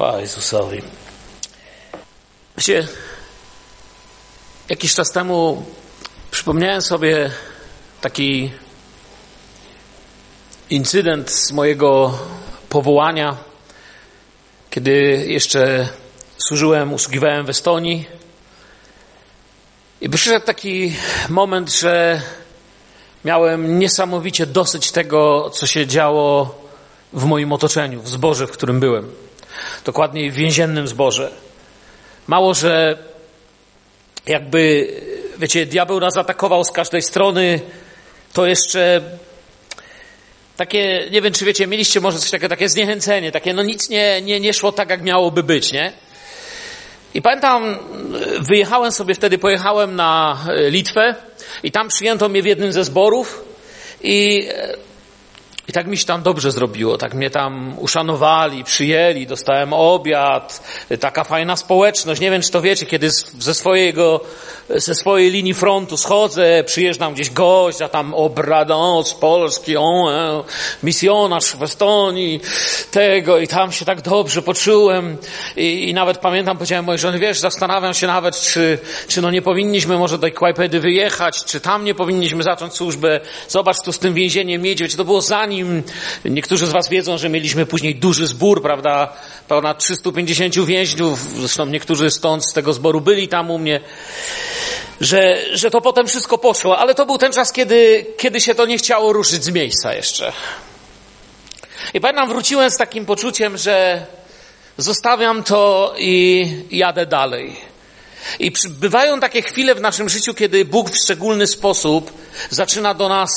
Chwała Jezusowi. Wiecie, jakiś czas temu przypomniałem sobie taki incydent z mojego powołania, kiedy jeszcze służyłem, usługiwałem w Estonii. I przyszedł taki moment, że miałem niesamowicie dosyć tego, co się działo w moim otoczeniu, w zborze, w którym byłem. Dokładniej w więziennym zborze. Mało, że jakby, wiecie, diabeł nas atakował z każdej strony, to jeszcze takie, nie wiem czy wiecie, mieliście może coś takiego, takie zniechęcenie, takie no nic nie, nie, nie szło tak, jak miałoby być, nie? I pamiętam, wyjechałem sobie wtedy, pojechałem na Litwę i tam przyjęto mnie w jednym ze zborów i i tak mi się tam dobrze zrobiło, tak mnie tam uszanowali, przyjęli, dostałem obiad, taka fajna społeczność. Nie wiem, czy to wiecie, kiedy ze swojego, ze swojej linii frontu schodzę, przyjeżdżam gdzieś gość, a tam obrada, z Polski, o, e, misjonarz w Estonii, tego i tam się tak dobrze poczułem i, i nawet pamiętam, powiedziałem mojej żony, wiesz, zastanawiam się nawet, czy, czy no nie powinniśmy może do Kłajpedy wyjechać, czy tam nie powinniśmy zacząć służbę. Zobacz, tu z tym więzieniem wiecie, to było zanim niektórzy z Was wiedzą, że mieliśmy później duży zbór, prawda, ponad 350 więźniów, zresztą niektórzy stąd z tego zboru byli tam u mnie, że, że to potem wszystko poszło, ale to był ten czas, kiedy, kiedy się to nie chciało ruszyć z miejsca jeszcze. I pamiętam, wróciłem z takim poczuciem, że zostawiam to i jadę dalej. I bywają takie chwile w naszym życiu, kiedy Bóg w szczególny sposób zaczyna do nas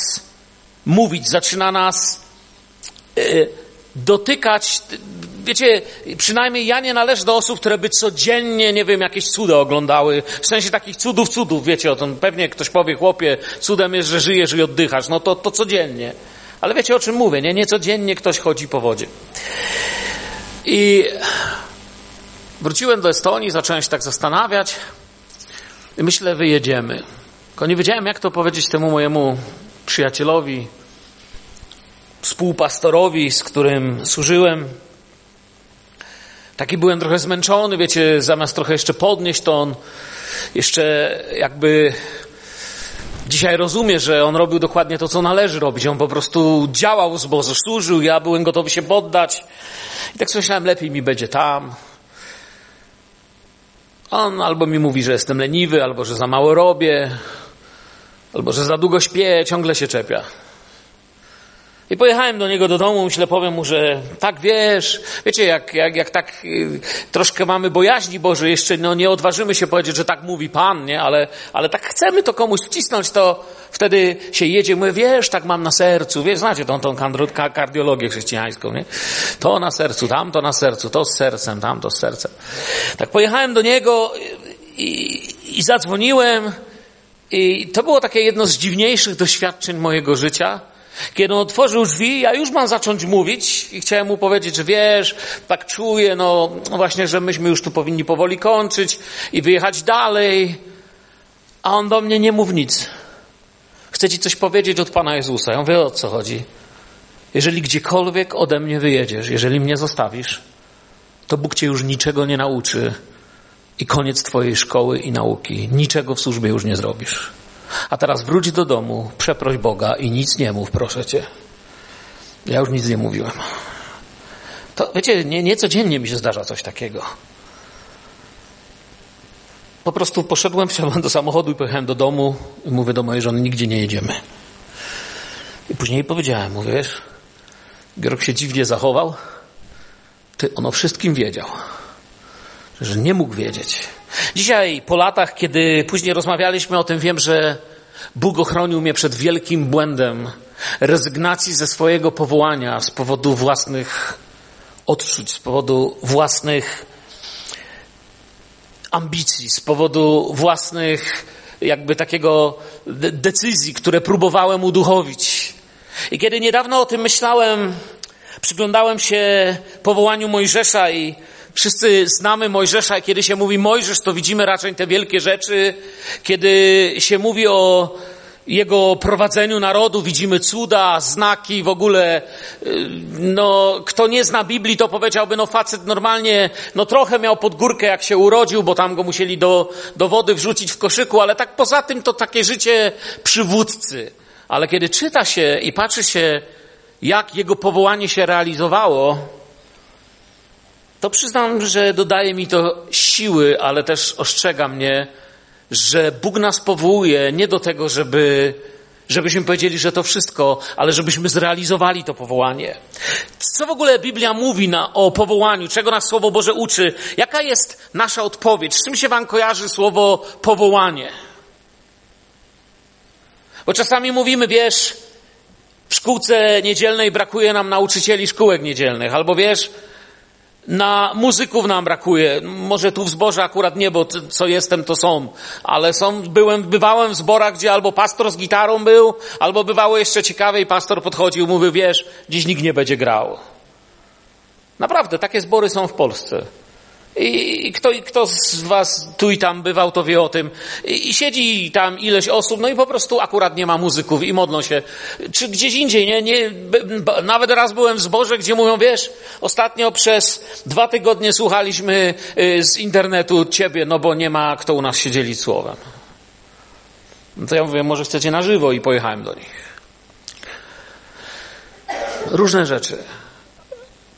mówić, zaczyna nas e, dotykać. Wiecie, przynajmniej ja nie należę do osób, które by codziennie, nie wiem, jakieś cuda oglądały. W sensie takich cudów, cudów, wiecie o tym. Pewnie ktoś powie, chłopie, cudem jest, że żyjesz i oddychasz. No to, to codziennie. Ale wiecie o czym mówię, nie? Nie codziennie ktoś chodzi po wodzie. I wróciłem do Estonii, zacząłem się tak zastanawiać. I myślę, wyjedziemy. Tylko nie wiedziałem, jak to powiedzieć temu mojemu przyjacielowi, współpastorowi, z którym służyłem. Taki byłem trochę zmęczony, wiecie, zamiast trochę jeszcze podnieść, to on jeszcze jakby dzisiaj rozumie, że on robił dokładnie to, co należy robić. On po prostu działał z Boże, służył, ja byłem gotowy się poddać. I tak myślałem, lepiej mi będzie tam. On albo mi mówi, że jestem leniwy, albo że za mało robię, albo że za długo śpię, ciągle się czepia. I pojechałem do niego do domu, myślę, powiem mu, że tak wiesz, wiecie, jak, jak, jak tak y, troszkę mamy bojaźni Boże, jeszcze no, nie odważymy się powiedzieć, że tak mówi Pan, nie? Ale, ale tak chcemy to komuś wcisnąć, to wtedy się jedzie, mówię, wiesz, tak mam na sercu, wiesz, znacie tą, tą kardiologię chrześcijańską, nie? To na sercu, tam to na sercu, to z sercem, tam to z sercem. Tak pojechałem do niego i, i zadzwoniłem, i to było takie jedno z dziwniejszych doświadczeń mojego życia. Kiedy on otworzył drzwi, ja już mam zacząć mówić i chciałem mu powiedzieć, że wiesz, tak czuję, no, no właśnie, że myśmy już tu powinni powoli kończyć i wyjechać dalej. A on do mnie nie mów nic. Chce ci coś powiedzieć od Pana Jezusa. Ja mówię, o co chodzi? Jeżeli gdziekolwiek ode mnie wyjedziesz, jeżeli mnie zostawisz, to Bóg cię już niczego nie nauczy i koniec Twojej szkoły i nauki. Niczego w służbie już nie zrobisz. A teraz wróć do domu, przeproś Boga i nic nie mów, proszę Cię. Ja już nic nie mówiłem. To wiecie, nie, nie codziennie mi się zdarza coś takiego. Po prostu poszedłem, wsiadłem do samochodu i pojechałem do domu i mówię do mojej żony, nigdzie nie jedziemy. I później powiedziałem, mówię, wiesz, Georg się dziwnie zachował, ty on o wszystkim wiedział że nie mógł wiedzieć. Dzisiaj, po latach, kiedy później rozmawialiśmy o tym, wiem, że Bóg ochronił mnie przed wielkim błędem rezygnacji ze swojego powołania z powodu własnych odczuć, z powodu własnych ambicji, z powodu własnych jakby takiego decyzji, które próbowałem uduchowić. I kiedy niedawno o tym myślałem, przyglądałem się powołaniu Mojżesza i Wszyscy znamy Mojżesza, kiedy się mówi Mojżesz, to widzimy raczej te wielkie rzeczy. Kiedy się mówi o jego prowadzeniu narodu, widzimy cuda, znaki, w ogóle, y, no, kto nie zna Biblii, to powiedziałby, no facet normalnie, no trochę miał pod górkę, jak się urodził, bo tam go musieli do, do wody wrzucić w koszyku, ale tak poza tym to takie życie przywódcy. Ale kiedy czyta się i patrzy się, jak jego powołanie się realizowało, to przyznam, że dodaje mi to siły, ale też ostrzega mnie, że Bóg nas powołuje nie do tego, żeby, żebyśmy powiedzieli, że to wszystko, ale żebyśmy zrealizowali to powołanie. Co w ogóle Biblia mówi na, o powołaniu? Czego nas Słowo Boże uczy? Jaka jest nasza odpowiedź? Z czym się Wam kojarzy słowo powołanie? Bo czasami mówimy, wiesz, w szkółce niedzielnej brakuje nam nauczycieli szkółek niedzielnych, albo wiesz, na muzyków nam brakuje. Może tu w zborze akurat nie, bo co jestem, to są. Ale są, byłem, bywałem w zborach, gdzie albo pastor z gitarą był, albo bywało jeszcze ciekawe i pastor podchodził, mówił, wiesz, dziś nikt nie będzie grał. Naprawdę, takie zbory są w Polsce. I kto, kto z was tu i tam bywał, to wie o tym. I, siedzi tam ileś osób, no i po prostu akurat nie ma muzyków i modlą się. Czy gdzieś indziej, nie? nie nawet raz byłem w zborze, gdzie mówią, wiesz, ostatnio przez dwa tygodnie słuchaliśmy y, z internetu ciebie, no bo nie ma kto u nas się dzielić słowem. No to ja mówię, może chcecie na żywo i pojechałem do nich. Różne rzeczy.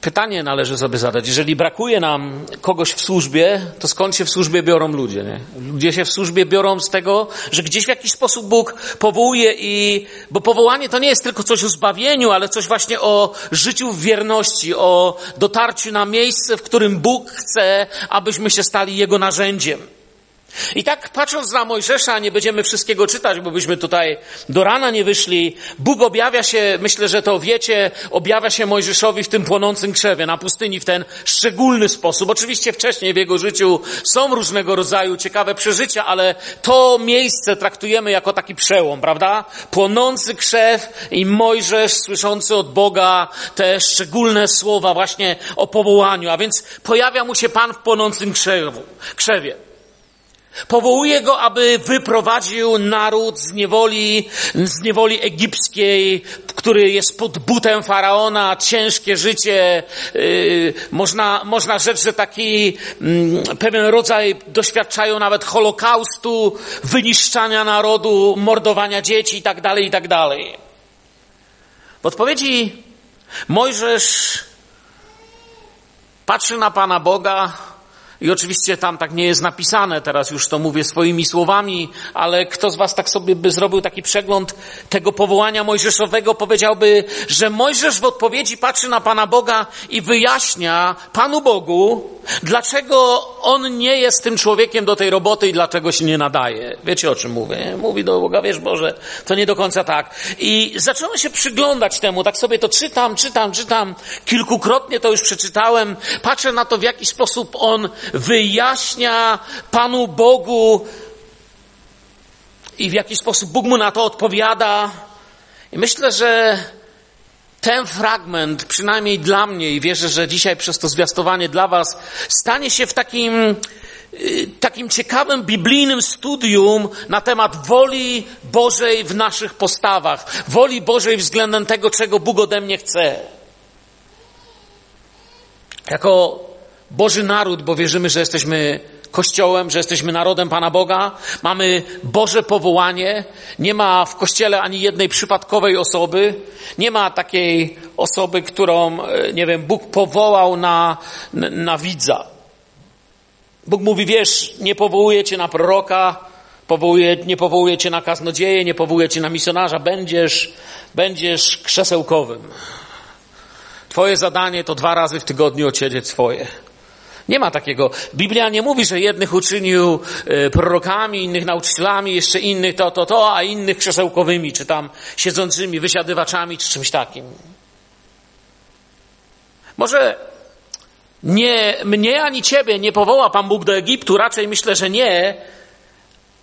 Pytanie należy sobie zadać. Jeżeli brakuje nam kogoś w służbie, to skąd się w służbie biorą ludzie? Nie? Ludzie się w służbie biorą z tego, że gdzieś w jakiś sposób Bóg powołuje i, bo powołanie to nie jest tylko coś o zbawieniu, ale coś właśnie o życiu w wierności, o dotarciu na miejsce, w którym Bóg chce, abyśmy się stali Jego narzędziem. I tak patrząc na Mojżesza, nie będziemy wszystkiego czytać, bo byśmy tutaj do rana nie wyszli. Bóg objawia się, myślę, że to wiecie, objawia się Mojżeszowi w tym płonącym krzewie na pustyni w ten szczególny sposób. Oczywiście wcześniej w jego życiu są różnego rodzaju ciekawe przeżycia, ale to miejsce traktujemy jako taki przełom, prawda? Płonący krzew i Mojżesz słyszący od Boga te szczególne słowa właśnie o powołaniu, a więc pojawia mu się Pan w płonącym krzewu, krzewie. Powołuje go, aby wyprowadził naród z niewoli, z niewoli egipskiej, który jest pod butem faraona, ciężkie życie. Yy, można, można rzec, że taki yy, pewien rodzaj doświadczają nawet holokaustu, wyniszczania narodu, mordowania dzieci itd., tak itd. Tak w odpowiedzi Mojżesz patrzy na Pana Boga, i oczywiście tam tak nie jest napisane, teraz już to mówię swoimi słowami, ale kto z was tak sobie by zrobił taki przegląd tego powołania mojżeszowego, powiedziałby, że Mojżesz w odpowiedzi patrzy na Pana Boga i wyjaśnia Panu Bogu, dlaczego on nie jest tym człowiekiem do tej roboty i dlaczego się nie nadaje. Wiecie o czym mówię? Mówi do Boga, wiesz Boże, to nie do końca tak. I zacząłem się przyglądać temu, tak sobie to czytam, czytam, czytam, kilkukrotnie to już przeczytałem, patrzę na to, w jaki sposób on wyjaśnia Panu Bogu i w jaki sposób Bóg mu na to odpowiada. I myślę, że ten fragment, przynajmniej dla mnie, i wierzę, że dzisiaj przez to zwiastowanie dla Was, stanie się w takim, y, takim ciekawym biblijnym studium na temat woli Bożej w naszych postawach, woli Bożej względem tego, czego Bóg ode mnie chce. Jako Boży naród, bo wierzymy, że jesteśmy Kościołem, że jesteśmy narodem Pana Boga, mamy Boże powołanie, nie ma w Kościele ani jednej przypadkowej osoby, nie ma takiej osoby, którą, e, nie wiem, Bóg powołał na, na widza. Bóg mówi, wiesz, nie powołuje cię na proroka, powołuje, nie powołuje cię na kaznodzieję, nie powołuje cię na misjonarza, będziesz, będziesz krzesełkowym. Twoje zadanie to dwa razy w tygodniu odsiedzieć swoje. Nie ma takiego. Biblia nie mówi, że jednych uczynił e, prorokami, innych nauczycielami, jeszcze innych to, to, to, a innych krzesełkowymi, czy tam siedzącymi wysiadywaczami, czy czymś takim. Może nie mnie ani ciebie nie powoła Pan Bóg do Egiptu, raczej myślę, że nie,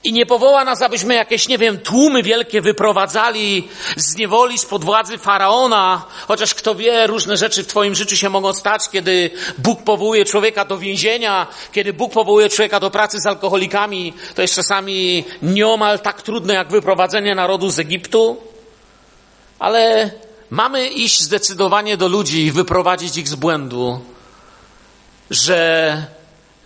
I nie powoła nas, abyśmy jakieś, nie wiem, tłumy wielkie wyprowadzali z niewoli, spod władzy faraona, chociaż kto wie, różne rzeczy w Twoim życiu się mogą stać, kiedy Bóg powołuje człowieka do więzienia, kiedy Bóg powołuje człowieka do pracy z alkoholikami, to jest czasami nieomal tak trudne jak wyprowadzenie narodu z Egiptu. Ale mamy iść zdecydowanie do ludzi i wyprowadzić ich z błędu, że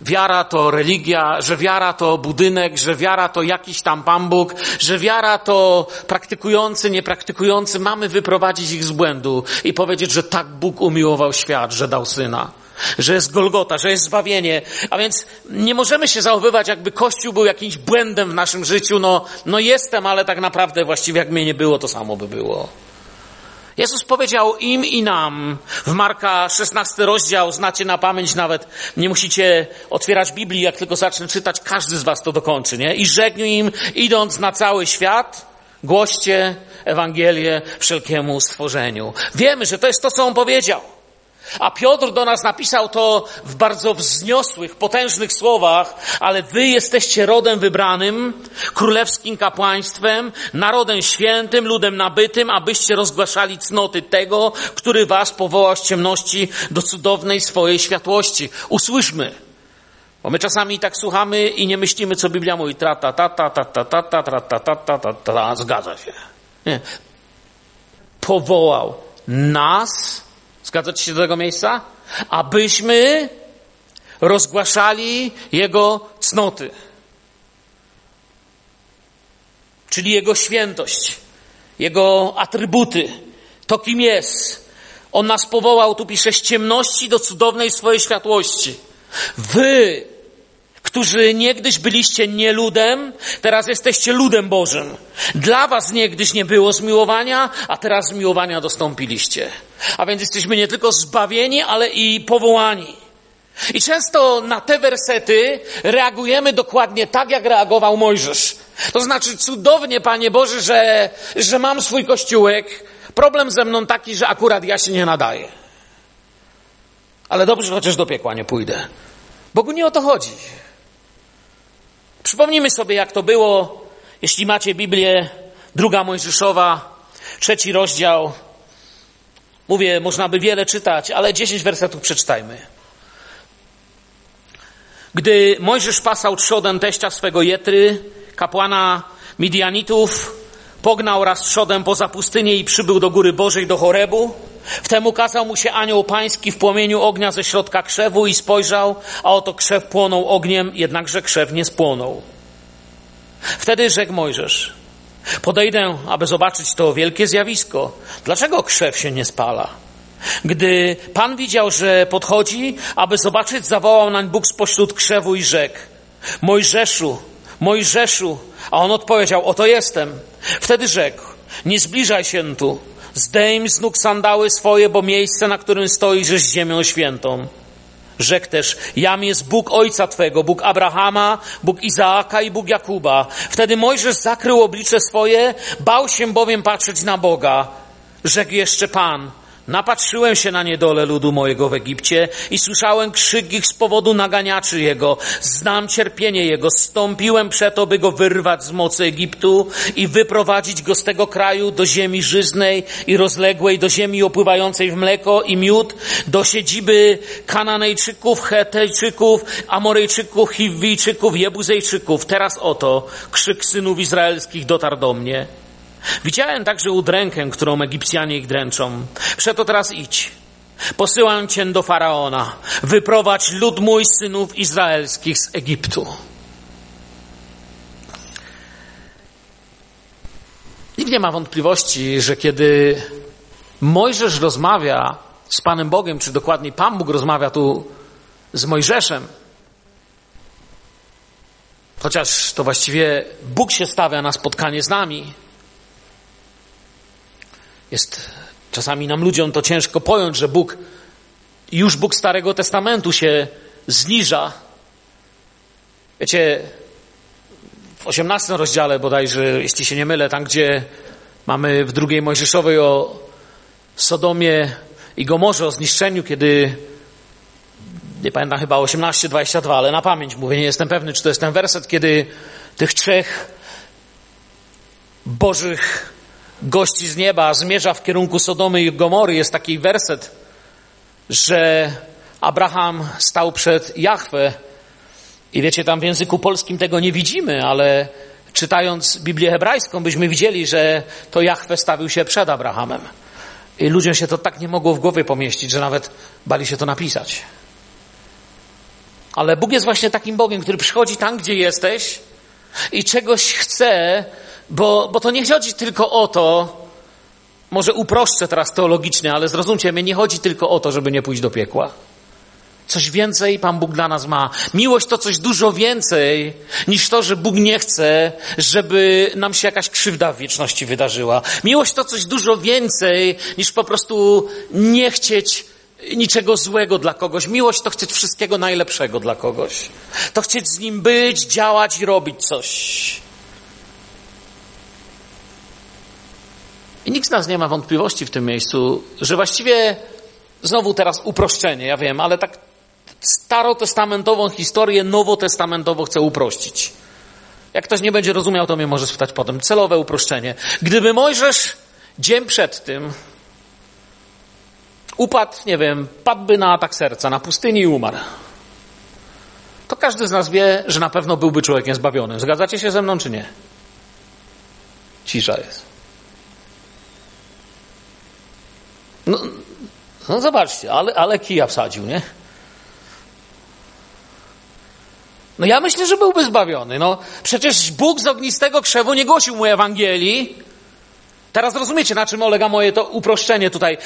Wiara to religia, że wiara to budynek, że wiara to jakiś tam Pan Bóg, że wiara to praktykujący, niepraktykujący. Mamy wyprowadzić ich z błędu i powiedzieć, że tak Bóg umiłował świat, że dał Syna. Że jest Golgota, że jest zbawienie. A więc nie możemy się zachowywać, jakby Kościół był jakimś błędem w naszym życiu. No, no jestem, ale tak naprawdę właściwie jak mnie nie było, to samo by było. Jezus powiedział im i nam w Marka 16 rozdział, znacie na pamięć nawet, nie musicie otwierać Biblii, jak tylko zacznę czytać, każdy z was to dokończy, nie? I rzekł im, idąc na cały świat, głoście Ewangelię wszelkiemu stworzeniu. Wiemy, że to jest to, co on powiedział. A Piotr do nas napisał to w bardzo wzniosłych, potężnych słowach, ale wy jesteście rodem wybranym, królewskim kapłaństwem, narodem świętym, ludem nabytym, abyście rozgłaszali cnoty tego, który was powołał z ciemności do cudownej swojej światłości. Usłyszmy. Bo my czasami tak słuchamy i nie myślimy, co Biblia mówi. Tra, ta, ta, ta, ta, ta, ta, ta, ta, ta, ta, ta, ta, zgadza się. Nie. Powołał nas, Zgadzacie się do tego miejsca? Abyśmy rozgłaszali Jego cnoty. Czyli Jego świętość, Jego atrybuty, to kim jest. On nas powołał, tu pisze, z ciemności do cudownej swojej światłości. Wy którzy niegdyś byliście nieludem, teraz jesteście ludem Bożym. Dla was niegdyś nie było zmiłowania, a teraz zmiłowania dostąpiliście. A więc jesteśmy nie tylko zbawieni, ale i powołani. I często na te wersety reagujemy dokładnie tak, jak reagował Mojżesz. To znaczy, cudownie, Panie Boże, że, że mam swój kościółek. Problem ze mną taki, że akurat ja się nie nadaję. Ale dobrze, chociaż do piekła nie pójdę. Bogu nie o to chodzi. Przypomnijmy sobie, jak to było, jeśli macie Biblię, druga Mojżeszowa, trzeci rozdział. Mówię, można by wiele czytać, ale dziesięć wersetów przeczytajmy. Gdy Mojżesz pasał trzodem teścia swego Jetry, kapłana Midianitów, pognał raz trzodem poza pustynię i przybył do góry Bożej, do Chorebu. Wtem ukazał mu się anioł pański w płomieniu ognia ze środka krzewu i spojrzał, a oto krzew płonął ogniem, jednakże krzew nie spłonął. Wtedy rzekł Mojżesz, podejdę, aby zobaczyć to wielkie zjawisko. Dlaczego krzew się nie spala? Gdy Pan widział, że podchodzi, aby zobaczyć, zawołał nań Bóg spośród krzewu i rzekł, Mojżeszu, Mojżeszu, a on odpowiedział, oto jestem. Wtedy rzekł, nie zbliżaj się tu, zdejm z nóg sandały swoje, bo miejsce, na którym stoisz, jest ziemią świętą. Rzekł też, jam jest Bóg ojca Twego, Bóg Abrahama, Bóg Izaaka i Bóg Jakuba. Wtedy Mojżesz zakrył oblicze swoje, bał się bowiem patrzeć na Boga. Rzekł jeszcze Pan, Napatrzyłem się na niedolę ludu mojego w Egipcie i słyszałem krzyk ich z powodu naganiaczy jego. Znam cierpienie jego. Stąpiłem przeto, by go wyrwać z mocy Egiptu i wyprowadzić go z tego kraju do ziemi żyznej i rozległej, do ziemi opływającej w mleko i miód, do siedziby Kananejczyków, Hetejczyków, Amorejczyków, Hiwijczyków, Jebuzejczyków. Teraz oto krzyk synów izraelskich dotarł do mnie. Widziałem także udrękę, którą Egipcjanie ich dręczą. Przeto teraz idź. Posyłam cię do Faraona. Wyprowadź lud mój synów izraelskich z Egiptu. Nikt nie ma wątpliwości, że kiedy Mojżesz rozmawia z Panem Bogiem, czy dokładniej Pan Bóg rozmawia tu z Mojżeszem, chociaż to właściwie Bóg się stawia na spotkanie z nami, jest czasami nam ludziom to ciężko pojąć, że Bóg, już Bóg Starego Testamentu się zniża. Wiecie, w osiemnastym rozdziale bodajże, jeśli się nie mylę, tam gdzie mamy w drugiej Mojżeszowej o Sodomie i Gomorze, o zniszczeniu, kiedy nie pamiętam chyba 18-22, ale na pamięć mówię, nie jestem pewny, czy to jest ten werset, kiedy tych trzech bożych gości z nieba zmierza w kierunku Sodomy i Gomory. Jest taki werset, że Abraham stał przed Jahwe i wiecie, tam w języku polskim tego nie widzimy, ale czytając Biblię hebrajską byśmy widzieli, że to Jahwe stawił się przed Abrahamem. I ludziom się to tak nie mogło w głowie pomieścić, że nawet bali się to napisać. Ale Bóg jest właśnie takim Bogiem, który przychodzi tam, gdzie jesteś i czegoś chce, bo, bo to nie chodzi tylko o to, może uproszczę teraz teologicznie, ale zrozumcie mnie, nie chodzi tylko o to, żeby nie pójść do piekła. Coś więcej Pan Bóg dla nas ma. Miłość to coś dużo więcej niż to, że Bóg nie chce, żeby nam się jakaś krzywda w wieczności wydarzyła. Miłość to coś dużo więcej niż po prostu nie chcieć niczego złego dla kogoś. Miłość to chcieć wszystkiego najlepszego dla kogoś. To chcieć z nim być, działać i robić coś. I nikt z nas nie ma wątpliwości w tym miejscu, że właściwie znowu teraz uproszczenie, ja wiem, ale tak starotestamentową historię nowotestamentowo chcę uprościć. Jak ktoś nie będzie rozumiał, to mnie może spytać potem. Celowe uproszczenie. Gdyby Mojżesz dzień przed tym upadł, nie wiem, padłby na atak serca na pustyni i umarł, to każdy z nas wie, że na pewno byłby człowiekiem zbawionym. Zgadzacie się ze mną, czy nie? Cisza jest. No, no zobaczcie, ale, ale kija wsadził, nie? No ja myślę, że byłby zbawiony. No przecież Bóg z ognistego krzewu nie głosił mu Ewangelii. Teraz rozumiecie, na czym polega moje to uproszczenie tutaj.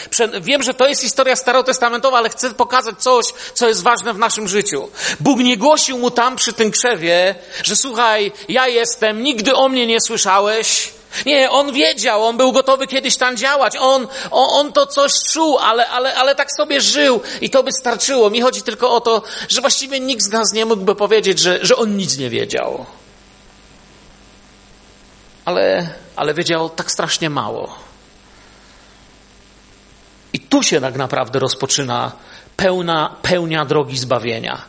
Wiem, że to jest historia starotestamentowa, ale chcę pokazać coś, co jest ważne w naszym życiu. Bóg nie głosił mu tam przy tym krzewie, że słuchaj, ja jestem, nigdy o mnie nie słyszałeś, nie, on wiedział, on był gotowy kiedyś tam działać, on, on, on to coś czuł, ale, ale, ale tak sobie żył i to by starczyło. Mi chodzi tylko o to, że właściwie nikt z nas nie mógłby powiedzieć, że, że on nic nie wiedział. Ale, ale wiedział tak strasznie mało. I tu się tak naprawdę rozpoczyna pełna, pełnia drogi zbawienia.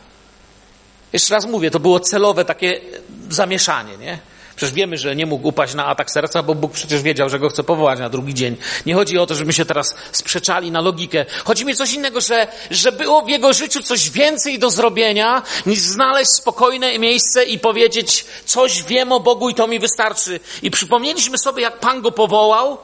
Jeszcze raz mówię, to było celowe takie zamieszanie, nie? Przecież wiemy, że nie mógł upaść na atak serca, bo Bóg przecież wiedział, że go chce powołać na drugi dzień. Nie chodzi o to, żebyśmy się teraz sprzeczali na logikę. Chodzi mi o coś innego, że, że było w jego życiu coś więcej do zrobienia, niż znaleźć spokojne miejsce i powiedzieć, coś wiem o Bogu i to mi wystarczy. I przypomnieliśmy sobie, jak Pan go powołał,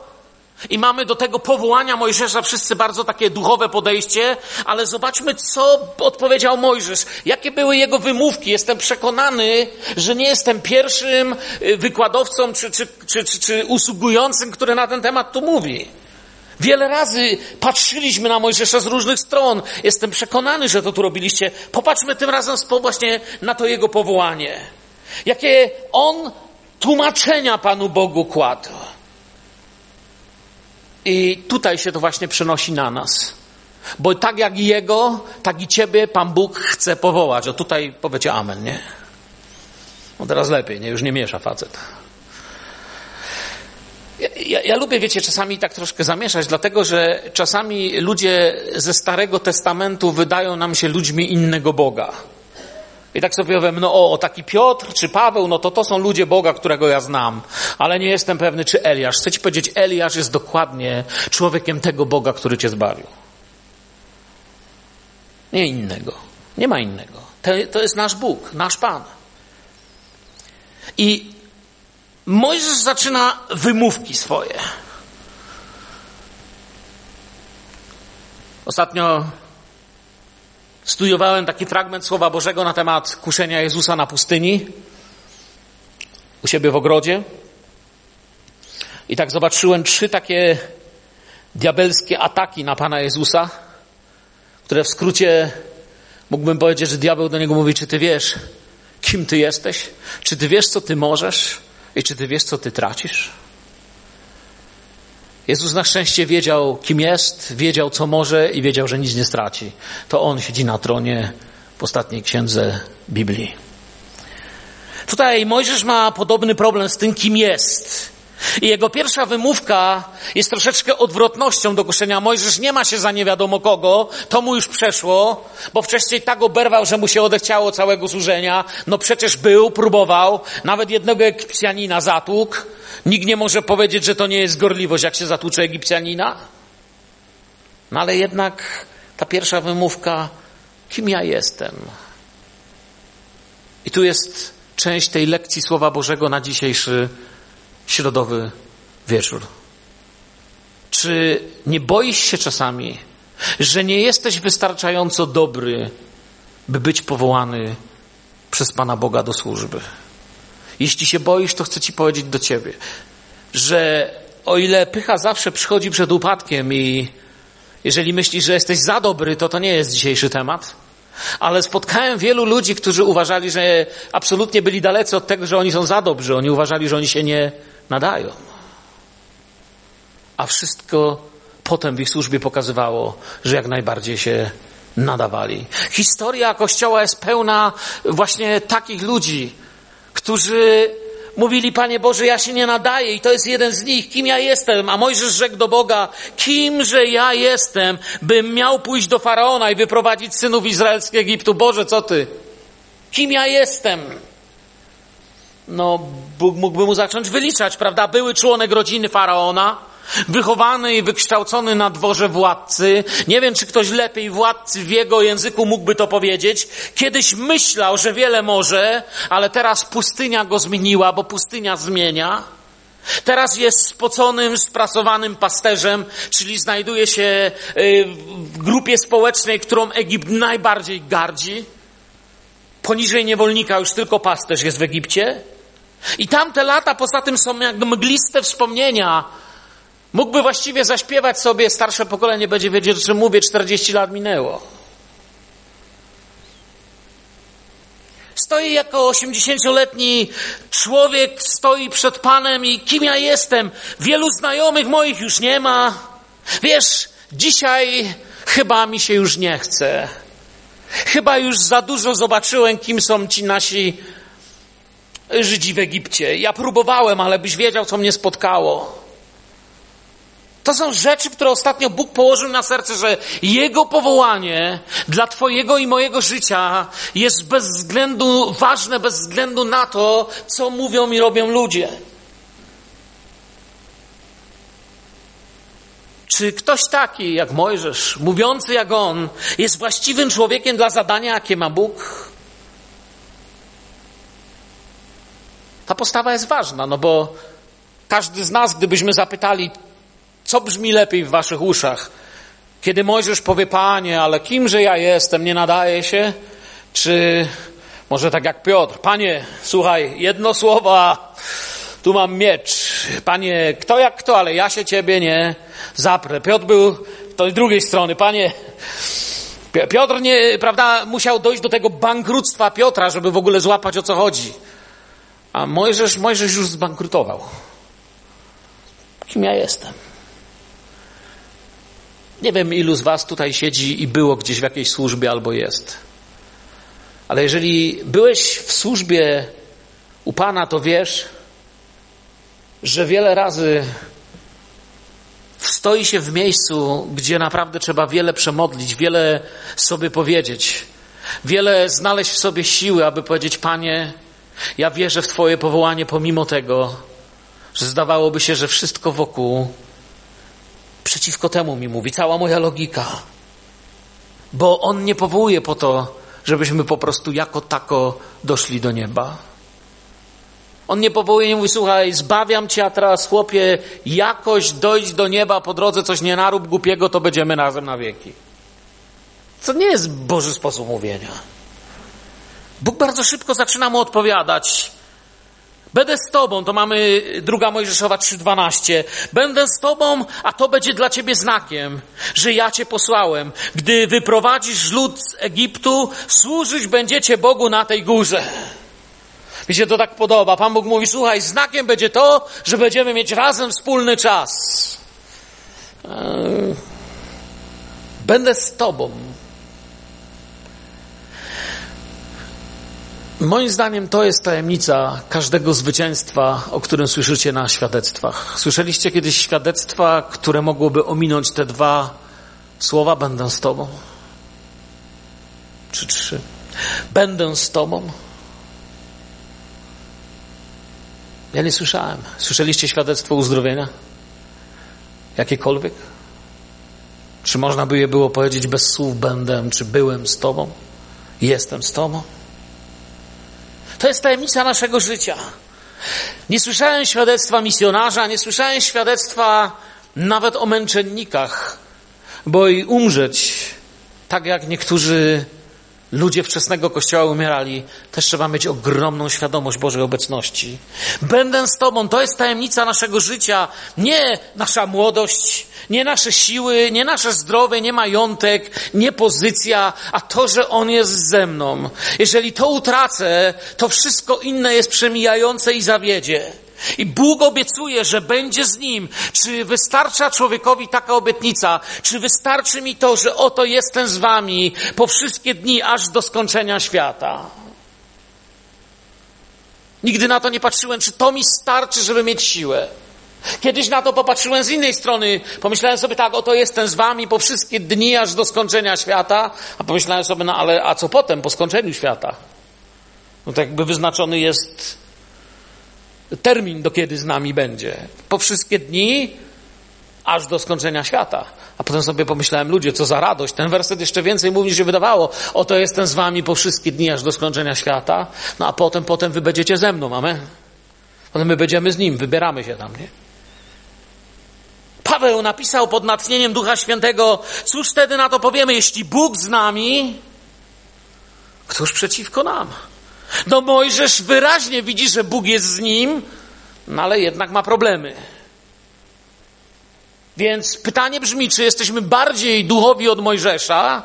i mamy do tego powołania Mojżesza wszyscy bardzo takie duchowe podejście, ale zobaczmy, co odpowiedział Mojżesz. Jakie były jego wymówki. Jestem przekonany, że nie jestem pierwszym y, wykładowcą czy, czy, czy, czy, czy usługującym, który na ten temat tu mówi. Wiele razy patrzyliśmy na Mojżesza z różnych stron. Jestem przekonany, że to tu robiliście. Popatrzmy tym razem właśnie na to jego powołanie. Jakie on tłumaczenia Panu Bogu kładł. I tutaj się to właśnie przenosi na nas. Bo tak jak Jego, tak i Ciebie Pan Bóg chce powołać. O tutaj powiecie amen, nie? No teraz lepiej, nie? Już nie miesza facet. Ja, ja, ja, lubię, wiecie, czasami tak troszkę zamieszać, dlatego że czasami ludzie ze Starego Testamentu wydają nam się ludźmi innego Boga. I tak sobie powiem, no o, taki Piotr czy Paweł, no to to są ludzie Boga, którego ja znam, ale nie jestem pewny, czy Eliasz. Chcę ci powiedzieć, Eliasz jest dokładnie człowiekiem tego Boga, który cię zbawił. Nie innego. Nie ma innego. To, to jest nasz Bóg, nasz Pan. I Mojżesz zaczyna wymówki swoje. Ostatnio studiowałem taki fragment Słowa Bożego na temat kuszenia Jezusa na pustyni u siebie w ogrodzie. I tak zobaczyłem trzy takie diabelskie ataki na Pana Jezusa, które w skrócie mógłbym powiedzieć, że diabeł do niego mówi, czy ty wiesz, kim ty jesteś? Czy ty wiesz, co ty możesz? I czy ty wiesz, co ty tracisz? Jezus na szczęście wiedział, kim jest, wiedział, co może i wiedział, że nic nie straci. To On siedzi na tronie w ostatniej księdze Biblii. Tutaj Mojżesz ma podobny problem z tym, kim jest. I jego pierwsza wymówka jest troszeczkę odwrotnością do kuszenia. Mojżesz nie ma się za nie wiadomo kogo, to mu już przeszło, bo wcześniej tak oberwał, że mu się odechciało całego służenia. No przecież był, próbował, nawet jednego Egipcjanina zatłukł. Nikt nie może powiedzieć, że to nie jest gorliwość, jak się zatłucze Egipcjanina. No ale jednak ta pierwsza wymówka, kim ja jestem? I tu jest część tej lekcji Słowa Bożego na dzisiejszy środowy wieczór. Czy nie boisz się czasami, że nie jesteś wystarczająco dobry, by być powołany przez Pana Boga do służby? Jeśli się boisz, to chcę Ci powiedzieć do Ciebie, że o ile pycha zawsze przychodzi przed upadkiem i jeżeli myślisz, że jesteś za dobry, to to nie jest dzisiejszy temat. Ale spotkałem wielu ludzi, którzy uważali, że absolutnie byli dalecy od tego, że oni są za dobrzy. Oni uważali, że oni się nie nadają. A wszystko potem w ich służbie pokazywało, że jak najbardziej się nadawali. Historia Kościoła jest pełna właśnie takich ludzi, którzy mówili, Panie Boże, ja się nie nadaję i to jest jeden z nich. Kim ja jestem? A Mojżesz rzekł do Boga, kimże ja jestem, bym miał pójść do Faraona i wyprowadzić synów izraelskich Egiptu? Boże, co Ty? Kim ja jestem? No, Bóg mógłby mu zacząć wyliczać, prawda? Były członek rodziny Faraona, wychowany i wykształcony na dworze władcy. Nie wiem, czy ktoś lepiej władcy w jego języku mógłby to powiedzieć. Kiedyś myślał, że wiele może, ale teraz pustynia go zmieniła, bo pustynia zmienia. Teraz jest spoconym, sprasowanym pasterzem, czyli znajduje się y, w grupie społecznej, którą Egipt najbardziej gardzi. Poniżej niewolnika już tylko pasterz jest w Egipcie. I tamte lata poza tym są jak mgliste wspomnienia Mógłby właściwie zaśpiewać sobie, starsze pokolenie będzie wiedzieć, że mówię, 40 lat minęło. Stoi jako 80-letni człowiek, stoi przed Panem i kim ja jestem? Wielu znajomych moich już nie ma. Wiesz, dzisiaj chyba mi się już nie chce. Chyba już za dużo zobaczyłem, kim są ci nasi Żydzi w Egipcie. Ja próbowałem, ale byś wiedział, co mnie spotkało. To są rzeczy, które ostatnio Bóg położył na serce, że Jego powołanie dla Twojego i mojego życia jest bez względu ważne, bez względu na to, co mówią i robią ludzie. Czy ktoś taki jak Mojżesz, mówiący jak on, jest właściwym człowiekiem dla zadania, jakie ma Bóg? Ta postawa jest ważna, no bo każdy z nas, gdybyśmy zapytali, co brzmi lepiej w waszych uszach? Kiedy Mojżesz powie, Panie, ale kimże ja jestem, nie nadaje się? Czy może tak jak Piotr, Panie, słuchaj, jedno słowo, tu mam miecz. Panie, kto jak kto, ale ja się Ciebie nie zaprę. Piotr był z drugiej strony, Panie, Piotr nie, prawda, musiał dojść do tego bankructwa Piotra, żeby w ogóle złapać o co chodzi. A Mojżesz, Mojżesz już zbankrutował. Kim ja jestem? Nie wiem, ilu z Was tutaj siedzi i było gdzieś w jakiejś służbie albo jest. Ale jeżeli byłeś w służbie u Pana, to wiesz, że wiele razy stoi się w miejscu, gdzie naprawdę trzeba wiele przemodlić, wiele sobie powiedzieć, wiele znaleźć w sobie siły, aby powiedzieć: Panie, ja wierzę w Twoje powołanie, pomimo tego, że zdawałoby się, że wszystko wokół przeciwko temu mi mówi cała moja logika. Bo on nie powołuje po to, żebyśmy po prostu jako tako doszli do nieba. On nie powołuje, nie mówi, słuchaj, zbawiam cię, a teraz chłopie, jakoś dojść do nieba po drodze, coś nie narób głupiego, to będziemy razem na wieki. To nie jest Boży sposób mówienia. Bóg bardzo szybko zaczyna mu odpowiadać. Będę z tobą, to mamy druga Mojżeszowa 3:12. Będę z tobą, a to będzie dla ciebie znakiem, że ja cię posłałem. Gdy wyprowadzisz lud z Egiptu, służyć będziecie Bogu na tej górze. Mi się to tak podoba. Pan Bóg mówi: Słuchaj, znakiem będzie to, że będziemy mieć razem wspólny czas. Eee, będę z tobą. Moim zdaniem to jest tajemnica każdego zwycięstwa, o którym słyszycie na świadectwach. Słyszeliście kiedyś świadectwa, które mogłoby ominąć te dwa słowa: Będę z Tobą? Czy trzy? Będę z Tobą? Ja nie słyszałem. Słyszeliście świadectwo uzdrowienia? Jakiekolwiek? Czy można by je było powiedzieć bez słów będę, czy byłem z Tobą? Jestem z Tobą? To jest tajemnica naszego życia. Nie słyszałem świadectwa misjonarza, nie słyszałem świadectwa nawet o męczennikach, bo i umrzeć, tak jak niektórzy ludzie wczesnego kościoła umierali, też trzeba mieć ogromną świadomość Bożej obecności. Będę z Tobą, to jest tajemnica naszego życia, nie nasza młodość, nie nasze siły, nie nasze zdrowie, nie majątek, nie pozycja, a to, że On jest ze mną. Jeżeli to utracę, to wszystko inne jest przemijające i zawiedzie. I Bóg obiecuje, że będzie z nim. Czy wystarcza człowiekowi taka obietnica? Czy wystarczy mi to, że oto jestem z wami po wszystkie dni, aż do skończenia świata? Nigdy na to nie patrzyłem, czy to mi starczy, żeby mieć siłę. Kiedyś na to popatrzyłem z innej strony. Pomyślałem sobie tak, oto jestem z wami po wszystkie dni, aż do skończenia świata. A pomyślałem sobie, no ale a co potem, po skończeniu świata? No tak jakby wyznaczony jest termin, do kiedy z nami będzie. Po wszystkie dni, aż do skończenia świata. A potem sobie pomyślałem, ludzie, co za radość. Ten werset jeszcze więcej mówi, się wydawało. Oto jestem z wami po wszystkie dni, aż do skończenia świata. No a potem, potem wy będziecie ze mną, mamy. Potem my będziemy z nim, wybieramy się tam, nie? Paweł napisał pod natchnieniem Ducha Świętego, cóż wtedy na to powiemy, jeśli Bóg z nami, któż przeciwko nam? No Mojżesz wyraźnie widzi, że Bóg jest z nim, no ale jednak ma problemy. Więc pytanie brzmi, czy jesteśmy bardziej duchowi od Mojżesza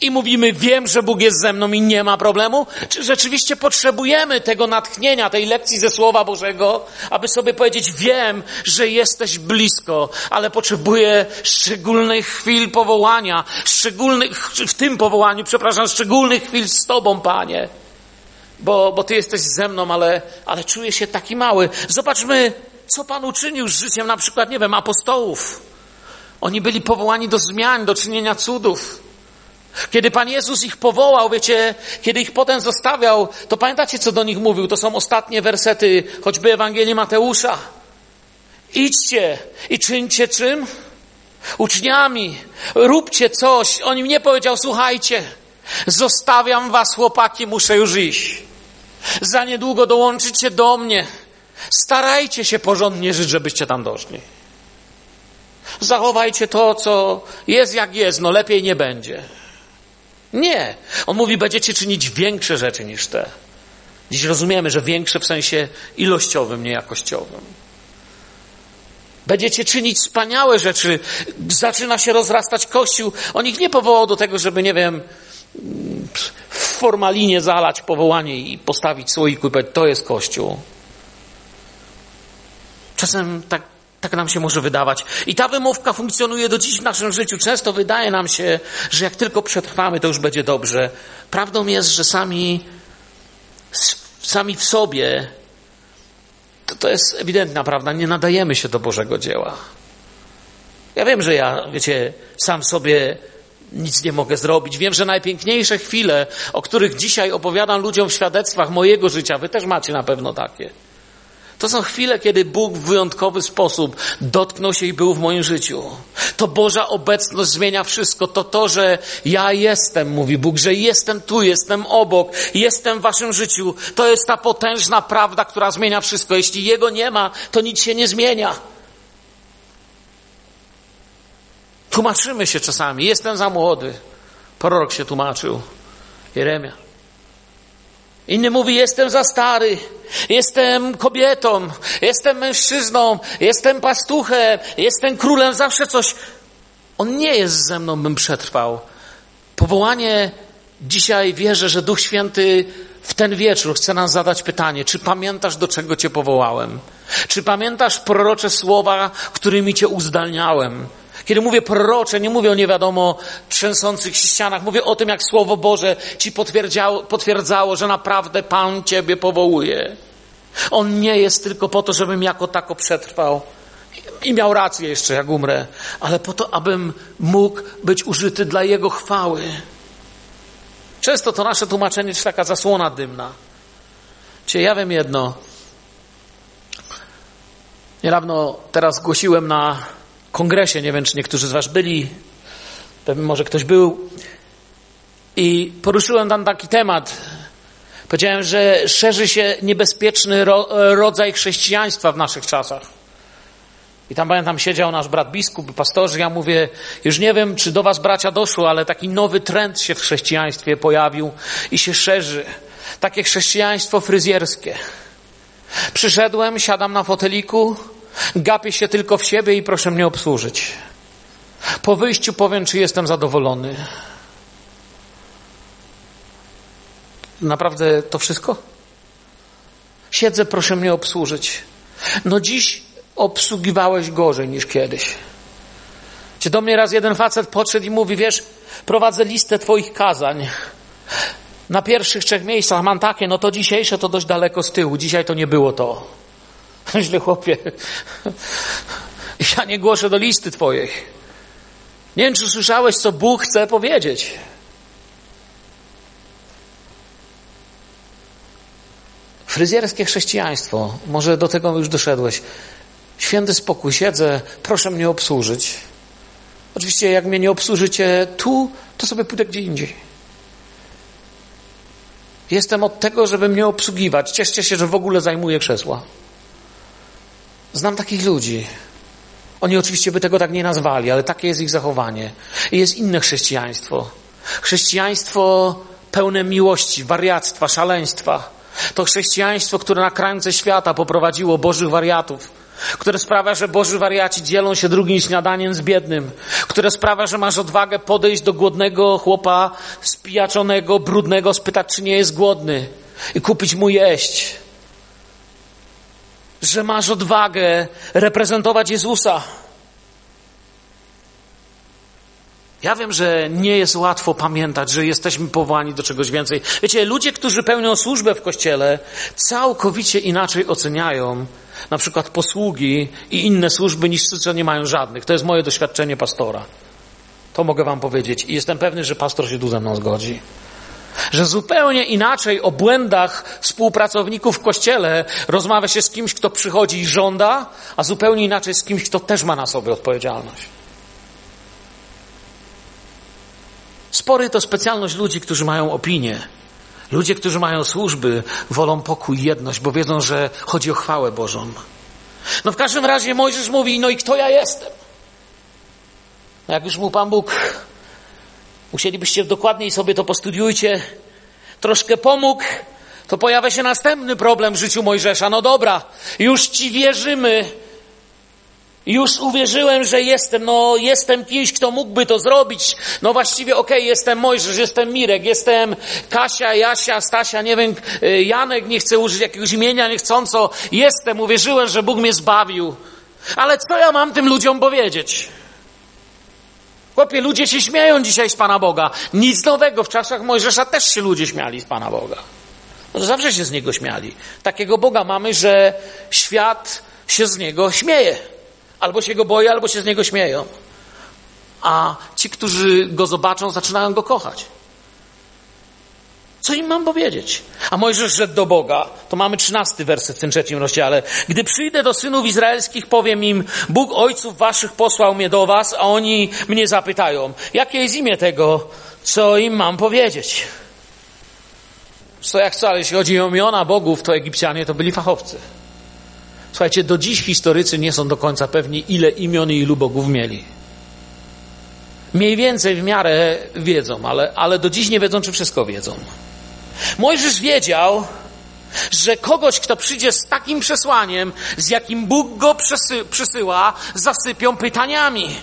i mówimy, wiem, że Bóg jest ze mną i nie ma problemu, czy rzeczywiście potrzebujemy tego natchnienia, tej lekcji ze Słowa Bożego, aby sobie powiedzieć, wiem, że jesteś blisko, ale potrzebuję szczególnych chwil powołania, szczególnych, w tym powołaniu, przepraszam, szczególnych chwil z Tobą, Panie. Bo, bo Ty jesteś ze mną, ale, ale czuję się taki mały. Zobaczmy, co Pan uczynił z życiem na przykład, nie wiem, apostołów. Oni byli powołani do zmian, do czynienia cudów. Kiedy Pan Jezus ich powołał, wiecie, kiedy ich potem zostawiał, to pamiętacie, co do nich mówił? To są ostatnie wersety, choćby Ewangelii Mateusza. Idźcie i czyńcie czym? Uczniami. Róbcie coś. On im nie powiedział, słuchajcie, zostawiam was, chłopaki, muszę już iść. Za niedługo dołączycie do mnie. Starajcie się porządnie żyć, żebyście tam doszli. Zachowajcie to, co jest jak jest, no lepiej nie będzie. Nie. On mówi, będziecie czynić większe rzeczy niż te. Dziś rozumiemy, że większe w sensie ilościowym, nie jakościowym. Będziecie czynić wspaniałe rzeczy. Zaczyna się rozrastać Kościół. On ich nie powołał do tego, żeby, nie wiem, w formalinie zalać powołanie i postawić słoiku i powiedzieć, to jest Kościół. Czasem tak tak nam się może wydawać. I ta wymówka funkcjonuje do dziś w naszym życiu. Często wydaje nam się, że jak tylko przetrwamy, to już będzie dobrze. Prawdą jest, że sami, sami w sobie, to, to jest ewidentna prawda, nie nadajemy się do Bożego dzieła. Ja wiem, że ja, wiecie, sam sobie nic nie mogę zrobić. Wiem, że najpiękniejsze chwile, o których dzisiaj opowiadam ludziom w świadectwach mojego życia, wy też macie na pewno takie to są chwile, kiedy Bóg w wyjątkowy sposób dotknął się i był w moim życiu. To Boża obecność zmienia wszystko. To to, że ja jestem, mówi Bóg, że jestem tu, jestem obok, jestem w waszym życiu. To jest ta potężna prawda, która zmienia wszystko. Jeśli Jego nie ma, to nic się nie zmienia. Tłumaczymy się czasami. Jestem za młody. Prorok się tłumaczył. Jeremia. Inny mówi, jestem za stary, jestem kobietą, jestem mężczyzną, jestem pastuchem, jestem królem, zawsze coś. On nie jest ze mną, bym przetrwał. Powołanie dzisiaj wierzę, że Duch Święty w ten wieczór chce nam zadać pytanie, czy pamiętasz, do czego Cię powołałem? Czy pamiętasz prorocze słowa, którymi Cię uzdalniałem? Kiedy mówię prorocze, nie mówię o nie wiadomo trzęsących się ścianach. Mówię o tym, jak Słowo Boże ci potwierdzało, potwierdzało, że naprawdę Pan Ciebie powołuje. On nie jest tylko po to, żebym jako tako przetrwał i miał rację jeszcze, jak umrę, ale po to, abym mógł być użyty dla Jego chwały. Często to nasze tłumaczenie jest taka zasłona dymna. Cię ja wiem jedno. Niedawno teraz głosiłem na kongresie, nie wiem, czy niektórzy z Was byli, pewnie może ktoś był, i poruszyłem tam taki temat. Powiedziałem, że szerzy się niebezpieczny ro, rodzaj chrześcijaństwa w naszych czasach. I tam pamiętam, siedział nasz brat biskup, pastorzy, ja mówię, już nie wiem, czy do was bracia doszło, ale taki nowy trend się w chrześcijaństwie pojawił i się szerzy. Takie chrześcijaństwo fryzjerskie. Przyszedłem, siadam na foteliku, gapię się tylko w siebie i proszę mnie obsłużyć. Po wyjściu powiem, czy jestem zadowolony. Naprawdę to wszystko? Siedzę, proszę mnie obsłużyć. No dziś obsługiwałeś gorzej niż kiedyś. Czy do mnie raz jeden facet podszedł i mówi, wiesz, prowadzę listę twoich kazań. Na pierwszych trzech miejscach mam takie, no to dzisiejsze to dość daleko z tyłu. Dzisiaj to nie było to. Źle chłopie. Ja nie głoszę do listy twojej. Nie wiem, czy słyszałeś, co Bóg chce powiedzieć. Fryzjerskie chrześcijaństwo. Może do tego już doszedłeś. Święty spokój, siedzę, proszę mnie obsłużyć. Oczywiście, jak mnie nie obsłużycie tu, to sobie pójdę gdzie indziej. Jestem od tego, żeby mnie obsługiwać. Cieszcie się, że w ogóle zajmuję krzesła. Znam takich ludzi. Oni oczywiście by tego tak nie nazwali, ale takie jest ich zachowanie. I jest inne chrześcijaństwo. Chrześcijaństwo pełne miłości, wariactwa, szaleństwa. To chrześcijaństwo, które na krańce świata poprowadziło Bożych wariatów które sprawia, że Boży wariaci dzielą się drugim śniadaniem z biednym, które sprawia, że masz odwagę podejść do głodnego chłopa spijaczonego, brudnego, spytać, czy nie jest głodny i kupić mu jeść. Że masz odwagę reprezentować Jezusa. Ja wiem, że nie jest łatwo pamiętać, że jesteśmy powołani do czegoś więcej. Wiecie, ludzie, którzy pełnią służbę w kościele, całkowicie inaczej oceniają na przykład posługi i inne służby niż ci, co nie mają żadnych. To jest moje doświadczenie pastora. To mogę wam powiedzieć i jestem pewny, że pastor się tu ze mną zgodzi. Że zupełnie inaczej o błędach współpracowników w kościele rozmawia się z kimś, kto przychodzi i żąda, a zupełnie inaczej z kimś, kto też ma na sobie odpowiedzialność. Spory to specjalność ludzi, którzy mają opinię. Ludzie, którzy mają służby, wolą pokój jedność, bo wiedzą, że chodzi o chwałę Bożą. No w każdym razie Mojżesz mówi, no i kto ja jestem? No jak już mu Pan Bóg, musielibyście dokładniej sobie to postudiujcie, troszkę pomógł, to pojawia się następny problem w życiu Mojżesza. No dobra, już Ci wierzymy, już uwierzyłem, że jestem, no jestem kimś, kto mógłby to zrobić. No właściwie okej, okay, jestem Mojżesz, jestem Mirek, jestem Kasia, Jasia, Stasia, nie wiem, y, Janek, nie chcę użyć jakiegoś imienia niechcąco. Jestem, uwierzyłem, że Bóg mnie zbawił. Ale co ja mam tym ludziom powiedzieć? Chłopie, ludzie się śmieją dzisiaj z Pana Boga. Nic nowego, w czasach Mojżesza też się ludzie śmiali z Pana Boga. No zawsze się z Niego śmiali. Takiego Boga mamy, że świat się z Niego śmieje. Albo się go boją, albo się z niego śmieją. A ci, którzy go zobaczą, zaczynają go kochać. Co im mam powiedzieć? A Mojżesz rzekł do Boga, to mamy trzynasty werset w tym trzecim rozdziale. Gdy przyjdę do synów izraelskich, powiem im, Bóg ojców waszych posłał mnie do was, a oni mnie zapytają, jakie jest imię tego, co im mam powiedzieć? Co jak co, ale jeśli chodzi o imiona bogów, to Egipcjanie to byli fachowcy. Słuchajcie, do dziś historycy nie są do końca pewni, ile imion i ilu bogów mieli. Mniej więcej w miarę wiedzą, ale, ale do dziś nie wiedzą, czy wszystko wiedzą. Mojżesz wiedział, że kogoś, kto przyjdzie z takim przesłaniem, z jakim Bóg go przesy, przysyła, zasypią pytaniami.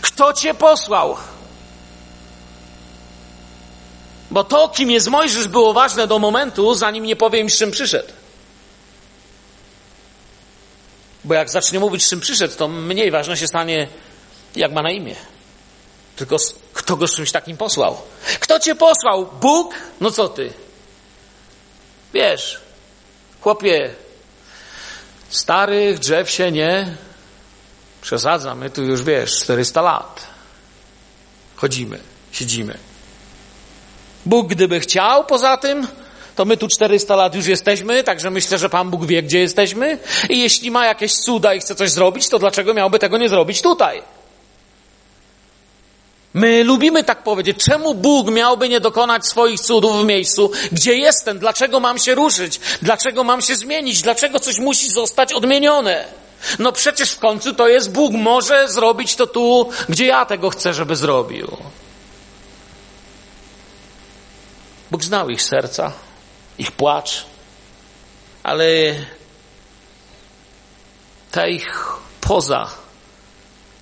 Kto cię posłał? Bo to, kim jest Mojżesz, było ważne do momentu, zanim nie powiem, z czym przyszedł. Bo jak zacznie mówić, z czym przyszedł, to mniej ważne się stanie, Jak ma na imię? Tylko kto go z czymś takim posłał? Kto cię posłał? Bóg? No co ty? Wiesz, chłopie, starych drzew się nie przesadzam. My tu już wiesz, 400 lat chodzimy, siedzimy. Bóg gdyby chciał poza tym, to my tu 400 lat już jesteśmy, także myślę, że Pan Bóg wie, gdzie jesteśmy. I jeśli ma jakieś cuda i chce coś zrobić, to dlaczego miałby tego nie zrobić tutaj? My lubimy tak powiedzieć. Czemu Bóg miałby nie dokonać swoich cudów w miejscu, gdzie jestem? Dlaczego mam się ruszyć? Dlaczego mam się zmienić? Dlaczego coś musi zostać odmienione? No przecież w końcu to jest Bóg. Może zrobić to tu, gdzie ja tego chcę, żeby zrobił. Bóg znał ich serca, ich płacz, ale ta ich poza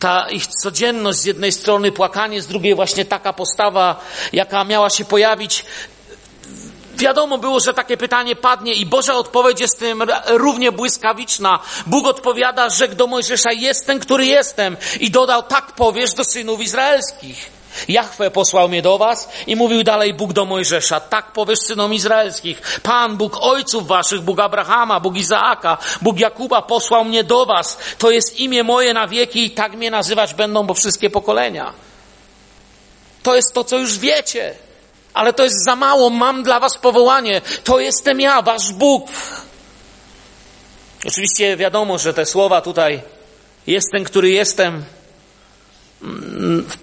ta ich codzienność z jednej strony, płakanie z drugiej właśnie taka postawa, jaka miała się pojawić. Wiadomo było, że takie pytanie padnie i Boża odpowiedź jest tym równie błyskawiczna. Bóg odpowiada, że do Mojżesza jestem, który jestem i dodał, tak powiesz do synów izraelskich. Jachwę posłał mnie do was i mówił dalej Bóg do Mojżesza, tak powiesz synom izraelskich, Pan, Bóg ojców waszych, Bóg Abrahama, Bóg Izaaka, Bóg Jakuba posłał mnie do was. To jest imię moje na wieki i tak mnie nazywać będą, bo wszystkie pokolenia. To jest to, co już wiecie. Ale to jest za mało, mam dla was powołanie. To jestem ja, wasz Bóg. Oczywiście wiadomo, że te słowa tutaj, jestem, który jestem, w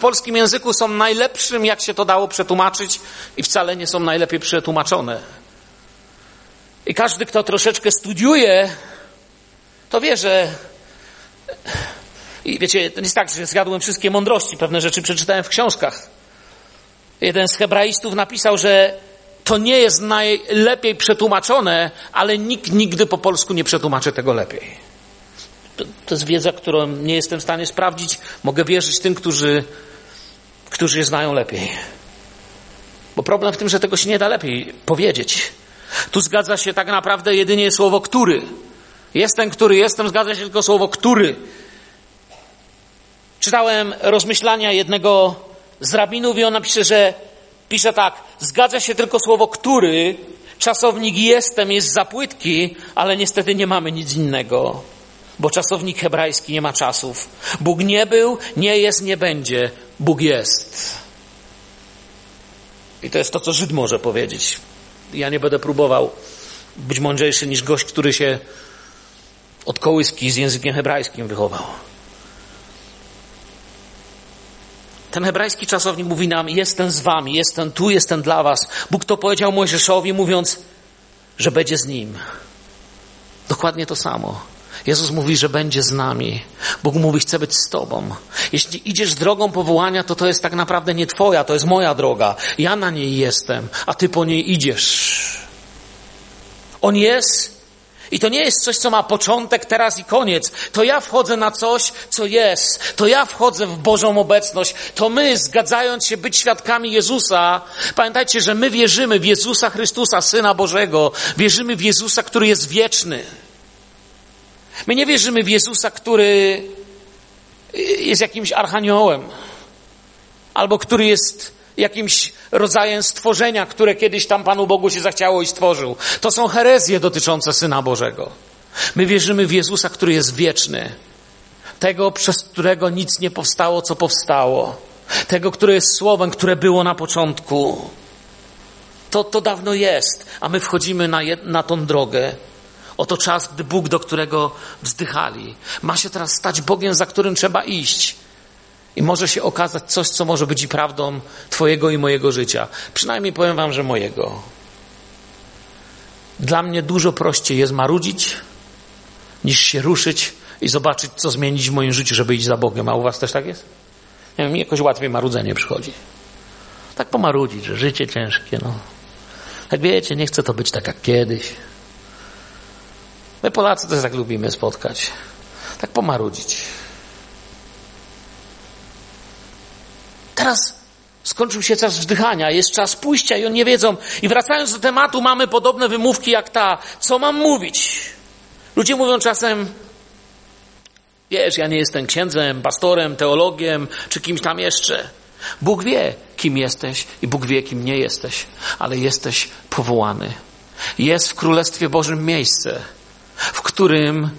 polskim języku są najlepszym, jak się to dało przetłumaczyć, i wcale nie są najlepiej przetłumaczone. I każdy, kto troszeczkę studiuje, to wie, że. I wiecie, to nie jest tak, że zjadłem wszystkie mądrości, pewne rzeczy przeczytałem w książkach. Jeden z hebraistów napisał, że to nie jest najlepiej przetłumaczone, ale nikt nigdy po polsku nie przetłumaczy tego lepiej. To, to jest wiedza, którą nie jestem w stanie sprawdzić. Mogę wierzyć tym, którzy, którzy je znają lepiej. Bo problem w tym, że tego się nie da lepiej powiedzieć. Tu zgadza się tak naprawdę jedynie słowo który. Jestem, który jestem, zgadza się tylko słowo który. Czytałem rozmyślania jednego z rabinów i on napisze, że pisze tak, zgadza się tylko słowo który, czasownik jestem jest za płytki, ale niestety nie mamy nic innego bo czasownik hebrajski nie ma czasów. Bóg nie był, nie jest, nie będzie. Bóg jest. I to jest to, co Żyd może powiedzieć. Ja nie będę próbował być mądrzejszy niż gość, który się od kołyski z językiem hebrajskim wychował. Ten hebrajski czasownik mówi nam: Jestem z wami, jestem tu, jestem dla was. Bóg to powiedział Mojżeszowi, mówiąc, że będzie z nim. Dokładnie to samo. Jezus mówi, że będzie z nami. Bóg mówi, chce być z Tobą. Jeśli idziesz drogą powołania, to to jest tak naprawdę nie Twoja, to jest moja droga. Ja na niej jestem, a Ty po niej idziesz. On jest i to nie jest coś, co ma początek, teraz i koniec. To ja wchodzę na coś, co jest. To ja wchodzę w Bożą obecność. To my, zgadzając się być świadkami Jezusa, pamiętajcie, że my wierzymy w Jezusa Chrystusa, Syna Bożego. Wierzymy w Jezusa, który jest wieczny. My nie wierzymy w Jezusa, który jest jakimś archaniołem, albo który jest jakimś rodzajem stworzenia, które kiedyś tam Panu Bogu się zachciało i stworzył. To są herezje dotyczące Syna Bożego. My wierzymy w Jezusa, który jest wieczny. Tego, przez którego nic nie powstało, co powstało. Tego, który jest Słowem, które było na początku. To, to dawno jest, a my wchodzimy na, na tą drogę. Oto czas, gdy Bóg, do którego wzdychali, ma się teraz stać Bogiem, za którym trzeba iść. I może się okazać coś, co może być i prawdą Twojego i mojego życia. Przynajmniej powiem Wam, że mojego. Dla mnie dużo prościej jest marudzić, niż się ruszyć i zobaczyć, co zmienić w moim życiu, żeby iść za Bogiem. A u Was też tak jest? Nie wiem, mi jakoś łatwiej marudzenie przychodzi. Tak pomarudzić, że życie ciężkie, no. Jak wiecie, nie chcę to być tak jak kiedyś. My Polacy też tak lubimy spotkać. Tak pomarudzić. Teraz skończył się czas wzdychania, jest czas pójścia i oni nie wiedzą. I wracając do tematu, mamy podobne wymówki jak ta. Co mam mówić? Ludzie mówią czasem, Wiesz, ja nie jestem księdzem, pastorem, teologiem czy kimś tam jeszcze. Bóg wie, kim jesteś i Bóg wie, kim nie jesteś, ale jesteś powołany. Jest w Królestwie Bożym miejsce, w którym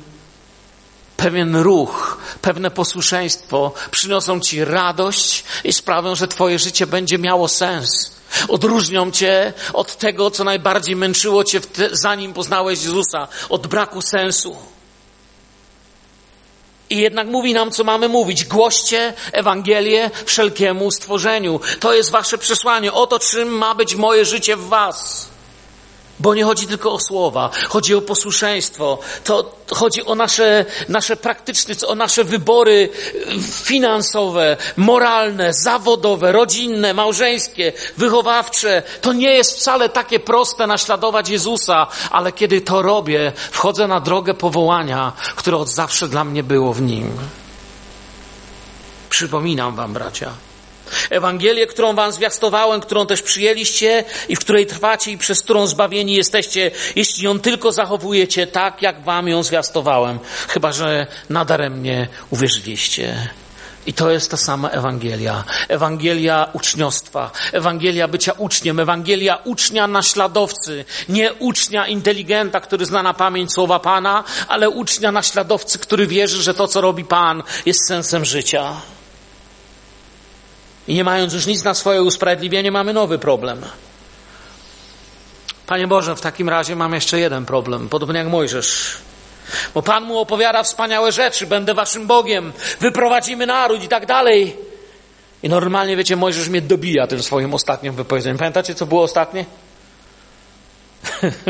pewien ruch, pewne posłuszeństwo przyniosą ci radość i sprawią, że twoje życie będzie miało sens. Odróżnią cię od tego, co najbardziej męczyło cię, zanim poznałeś Jezusa, od braku sensu. I jednak mówi nam, co mamy mówić. Głoście Ewangelię wszelkiemu stworzeniu. To jest wasze przesłanie. Oto czym ma być moje życie w was. Bo nie chodzi tylko o słowa, chodzi o posłuszeństwo, to chodzi o nasze, nasze praktyczne, o nasze wybory finansowe, moralne, zawodowe, rodzinne, małżeńskie, wychowawcze. To nie jest wcale takie proste naśladować Jezusa, ale kiedy to robię, wchodzę na drogę powołania, które od zawsze dla mnie było w Nim. Przypominam Wam, bracia, Ewangelię, którą wam zwiastowałem, którą też przyjęliście i w której trwacie i przez którą zbawieni jesteście, jeśli ją tylko zachowujecie tak, jak wam ją zwiastowałem, chyba że nadaremnie uwierzyliście. I to jest ta sama Ewangelia. Ewangelia uczniostwa, Ewangelia bycia uczniem, Ewangelia ucznia naśladowcy, nie ucznia inteligenta, który zna na pamięć słowa Pana, ale ucznia naśladowcy, który wierzy, że to, co robi Pan, jest sensem życia. I nie mając już nic na swoje usprawiedliwienie, mamy nowy problem. Panie Boże, w takim razie mam jeszcze jeden problem, podobnie jak Mojżesz. Bo Pan mu opowiada wspaniałe rzeczy, będę waszym Bogiem, wyprowadzimy naród i tak dalej. I normalnie, wiecie, Mojżesz mnie dobija tym swoim ostatnim wypowiedzeniem. Pamiętacie, co było ostatnie?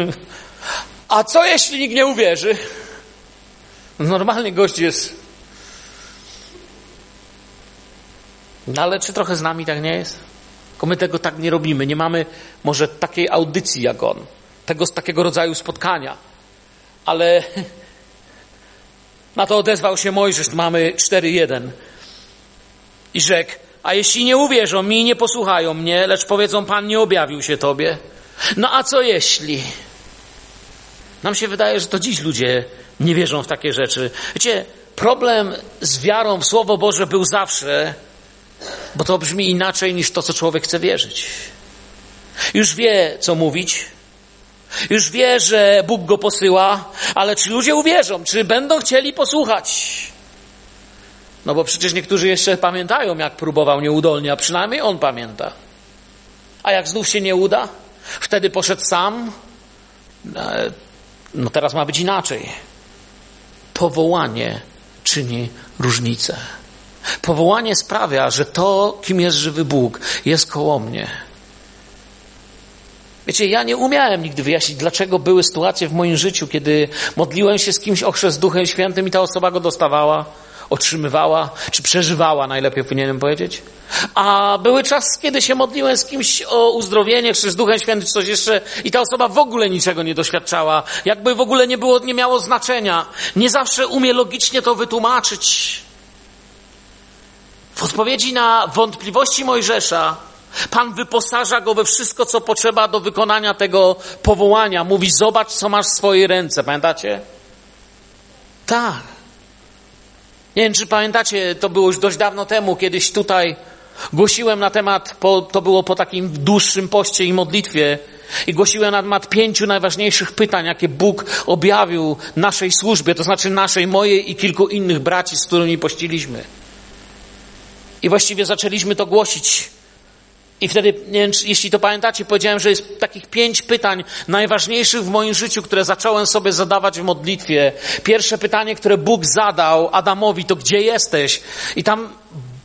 A co jeśli nikt nie uwierzy? Normalnie gość jest No ale czy trochę z nami tak nie jest? Tylko my tego tak nie robimy. Nie mamy może takiej audycji jak on. Tego, takiego rodzaju spotkania. Ale na to odezwał się Mojżesz. Mamy 4.1. I rzekł, a jeśli nie uwierzą mi i nie posłuchają mnie, lecz powiedzą, Pan nie objawił się Tobie. No a co jeśli? Nam się wydaje, że to dziś ludzie nie wierzą w takie rzeczy. Wiecie, problem z wiarą w Słowo Boże był zawsze, bo to brzmi inaczej niż to, co człowiek chce wierzyć. Już wie, co mówić. Już wie, że Bóg go posyła, ale czy ludzie uwierzą? Czy będą chcieli posłuchać? No bo przecież niektórzy jeszcze pamiętają, jak próbował nieudolnie, a przynajmniej on pamięta. A jak znów się nie uda? Wtedy poszedł sam. E, no teraz ma być inaczej. Powołanie czyni różnicę. Powołanie sprawia, że to, kim jest żywy Bóg, jest koło mnie. Wiecie, ja nie umiałem nigdy wyjaśnić, dlaczego były sytuacje w moim życiu, kiedy modliłem się z kimś o chrzest Duchem Świętym i ta osoba go dostawała, otrzymywała, czy przeżywała, najlepiej powinienem powiedzieć. A były czasy, kiedy się modliłem z kimś o uzdrowienie, z Duchem Świętym, czy coś jeszcze i ta osoba w ogóle niczego nie doświadczała. Jakby w ogóle nie było, nie miało znaczenia. Nie zawsze umie logicznie to wytłumaczyć. W odpowiedzi na wątpliwości Mojżesza, Pan wyposaża go we wszystko, co potrzeba do wykonania tego powołania. Mówi: Zobacz, co masz w swojej ręce. Pamiętacie? Tak. Nie wiem, czy pamiętacie, to było już dość dawno temu, kiedyś tutaj głosiłem na temat, po, to było po takim dłuższym poście i modlitwie, i głosiłem na temat pięciu najważniejszych pytań, jakie Bóg objawił naszej służbie, to znaczy naszej, mojej i kilku innych braci, z którymi pościliśmy. I właściwie zaczęliśmy to głosić. I wtedy, wiem, jeśli to pamiętacie, powiedziałem, że jest takich pięć pytań najważniejszych w moim życiu, które zacząłem sobie zadawać w modlitwie. Pierwsze pytanie, które Bóg zadał Adamowi, to gdzie jesteś? I tam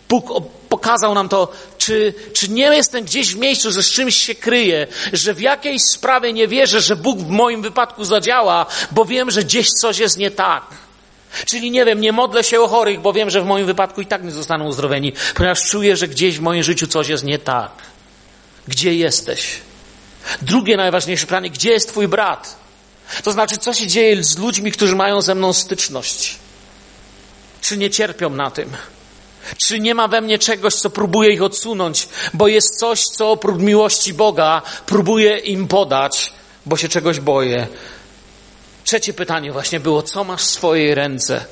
Bóg pokazał nam to, czy, czy nie jestem gdzieś w miejscu, że z czymś się kryję, że w jakiejś sprawie nie wierzę, że Bóg w moim wypadku zadziała, bo wiem, że gdzieś coś jest nie tak. Czyli nie wiem, nie modlę się o chorych, bo wiem, że w moim wypadku i tak nie zostaną uzdrowieni, ponieważ czuję, że gdzieś w moim życiu coś jest nie tak. Gdzie jesteś? Drugie najważniejsze pytanie, gdzie jest Twój brat? To znaczy, co się dzieje z ludźmi, którzy mają ze mną styczność? Czy nie cierpią na tym? Czy nie ma we mnie czegoś, co próbuje ich odsunąć, bo jest coś, co oprócz miłości Boga próbuje im podać, bo się czegoś boję? Trzecie pytanie właśnie było, co masz w swojej ręce?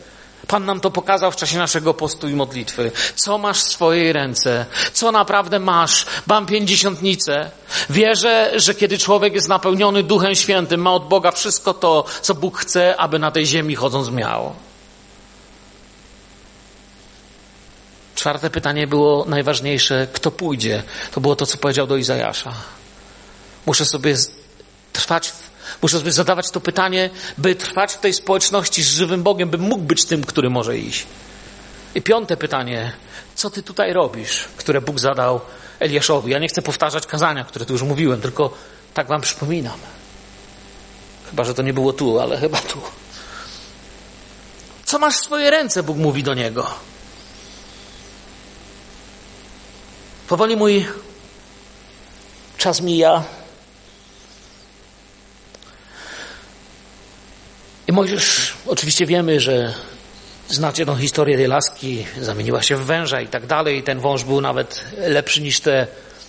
Pan nam to pokazał w czasie naszego postu i modlitwy. Co masz w swojej ręce? Co naprawdę masz? Mam pięćdziesiątnicę. Wierzę, że kiedy człowiek jest napełniony Duchem Świętym, ma od Boga wszystko to, co Bóg chce, aby na tej ziemi chodząc miał. Czwarte pytanie było najważniejsze. Kto pójdzie? To było to, co powiedział do Izajasza. Muszę sobie trwać, muszę sobie zadawać to pytanie, by trwać w tej społeczności z żywym Bogiem, bym mógł być tym, który może iść. I piąte pytanie. Co ty tutaj robisz? Które Bóg zadał Eliaszowi. Ja nie chcę powtarzać kazania, które tu już mówiłem, tylko tak wam przypominam. Chyba, że to nie było tu, ale chyba tu. Co masz w swoje ręce? Bóg mówi do niego. Powoli mój czas mija. Mojżesz, oczywiście wiemy, że znacie tą historię tej laski, zamieniła się w węża i tak dalej. Ten wąż był nawet lepszy niż te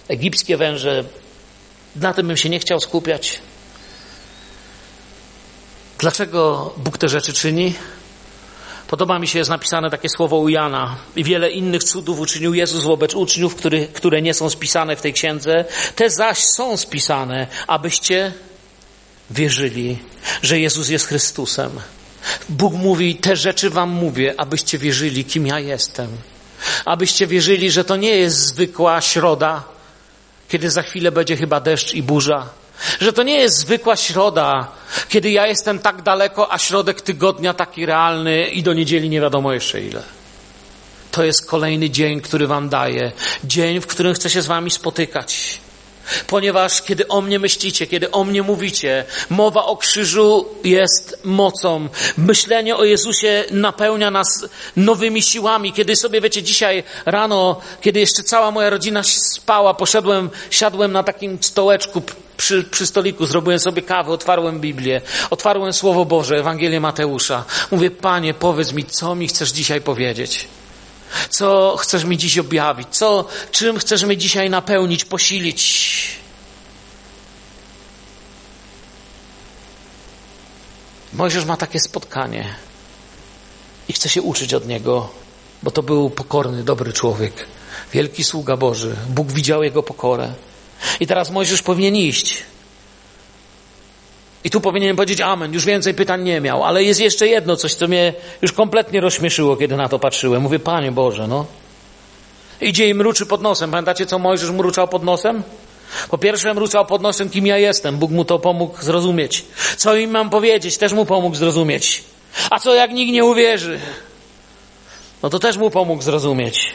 egipskie węże. Na tym bym się nie chciał skupiać. Dlaczego Bóg te rzeczy czyni? Podoba mi się, jest napisane takie słowo u Jana. I wiele innych cudów uczynił Jezus wobec uczniów, który, które nie są spisane w tej księdze. Te zaś są spisane, abyście wierzyli, że Jezus jest Chrystusem. Bóg mówi, te rzeczy wam mówię, abyście wierzyli, kim ja jestem. Abyście wierzyli, że to nie jest zwykła środa, kiedy za chwilę będzie chyba deszcz i burza że to nie jest zwykła środa, kiedy ja jestem tak daleko, a środek tygodnia taki realny i do niedzieli nie wiadomo jeszcze ile. To jest kolejny dzień, który Wam daję. Dzień, w którym chcę się z Wami spotykać. Ponieważ kiedy o mnie myślicie, kiedy o mnie mówicie, mowa o krzyżu jest mocą. Myślenie o Jezusie napełnia nas nowymi siłami. Kiedy sobie, wiecie, dzisiaj rano, kiedy jeszcze cała moja rodzina spała, poszedłem, siadłem na takim stołeczku przy, przy stoliku, zrobiłem sobie kawę, otwarłem Biblię, otwarłem Słowo Boże, Ewangelię Mateusza. Mówię, Panie, powiedz mi, co mi chcesz dzisiaj powiedzieć? Co chcesz mi dziś objawić? Co, czym chcesz mnie dzisiaj napełnić, posilić? Mojżesz ma takie spotkanie i chce się uczyć od niego, bo to był pokorny, dobry człowiek, wielki sługa Boży. Bóg widział jego pokorę. I teraz Mojżesz powinien iść. I tu powinienem powiedzieć amen, już więcej pytań nie miał, ale jest jeszcze jedno coś, co mnie już kompletnie rozśmieszyło, kiedy na to patrzyłem. Mówię, Panie Boże, no. Idzie i mruczy pod nosem. Pamiętacie, co Mojżesz mruczał pod nosem? Po pierwsze mruczał pod nosem, kim ja jestem. Bóg mu to pomógł zrozumieć. Co im mam powiedzieć? Też mu pomógł zrozumieć. A co jak nikt nie uwierzy? No to też mu pomógł zrozumieć.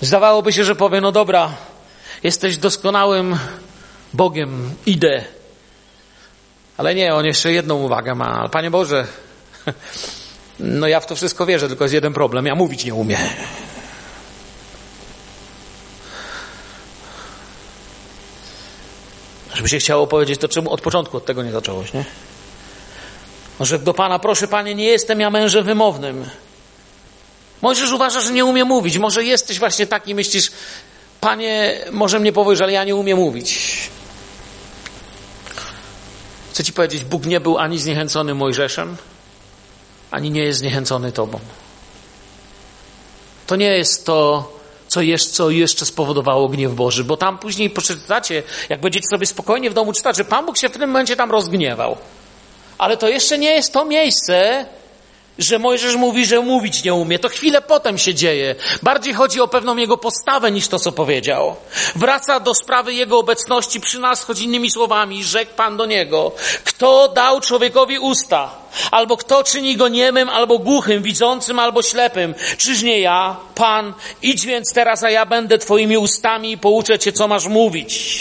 Zdawałoby się, że powie, no dobra, jesteś doskonałym Bogiem, idę. Ale nie, on jeszcze jedną uwagę ma. Panie Boże, no ja w to wszystko wierzę, tylko jest jeden problem. Ja mówić nie umiem. Żeby się chciało powiedzieć, to czemu od początku od tego nie zacząłeś, nie? Może do Pana, proszę Panie, nie jestem ja mężem wymownym. Możesz uważasz, że nie umie mówić. Może jesteś właśnie taki, myślisz, Panie, może mnie powiesz, ale ja nie umiem mówić. Chcę Ci powiedzieć, Bóg nie był ani zniechęcony Mojżeszem, ani nie jest zniechęcony Tobą. To nie jest to, co, jest, co jeszcze spowodowało gniew Boży, bo tam później przeczytacie, jak będziecie sobie spokojnie w domu czytać, że Pan Bóg się w tym momencie tam rozgniewał. Ale to jeszcze nie jest to miejsce, że Mojżesz mówi, że mówić nie umie. To chwilę potem się dzieje. Bardziej chodzi o pewną jego postawę niż to, co powiedział. Wraca do sprawy jego obecności przy nas, choć innymi słowami, rzekł Pan do niego. Kto dał człowiekowi usta? Albo kto czyni go niemym, albo głuchym, widzącym, albo ślepym? Czyż nie ja, Pan? Idź więc teraz, a ja będę twoimi ustami i pouczę cię, co masz mówić.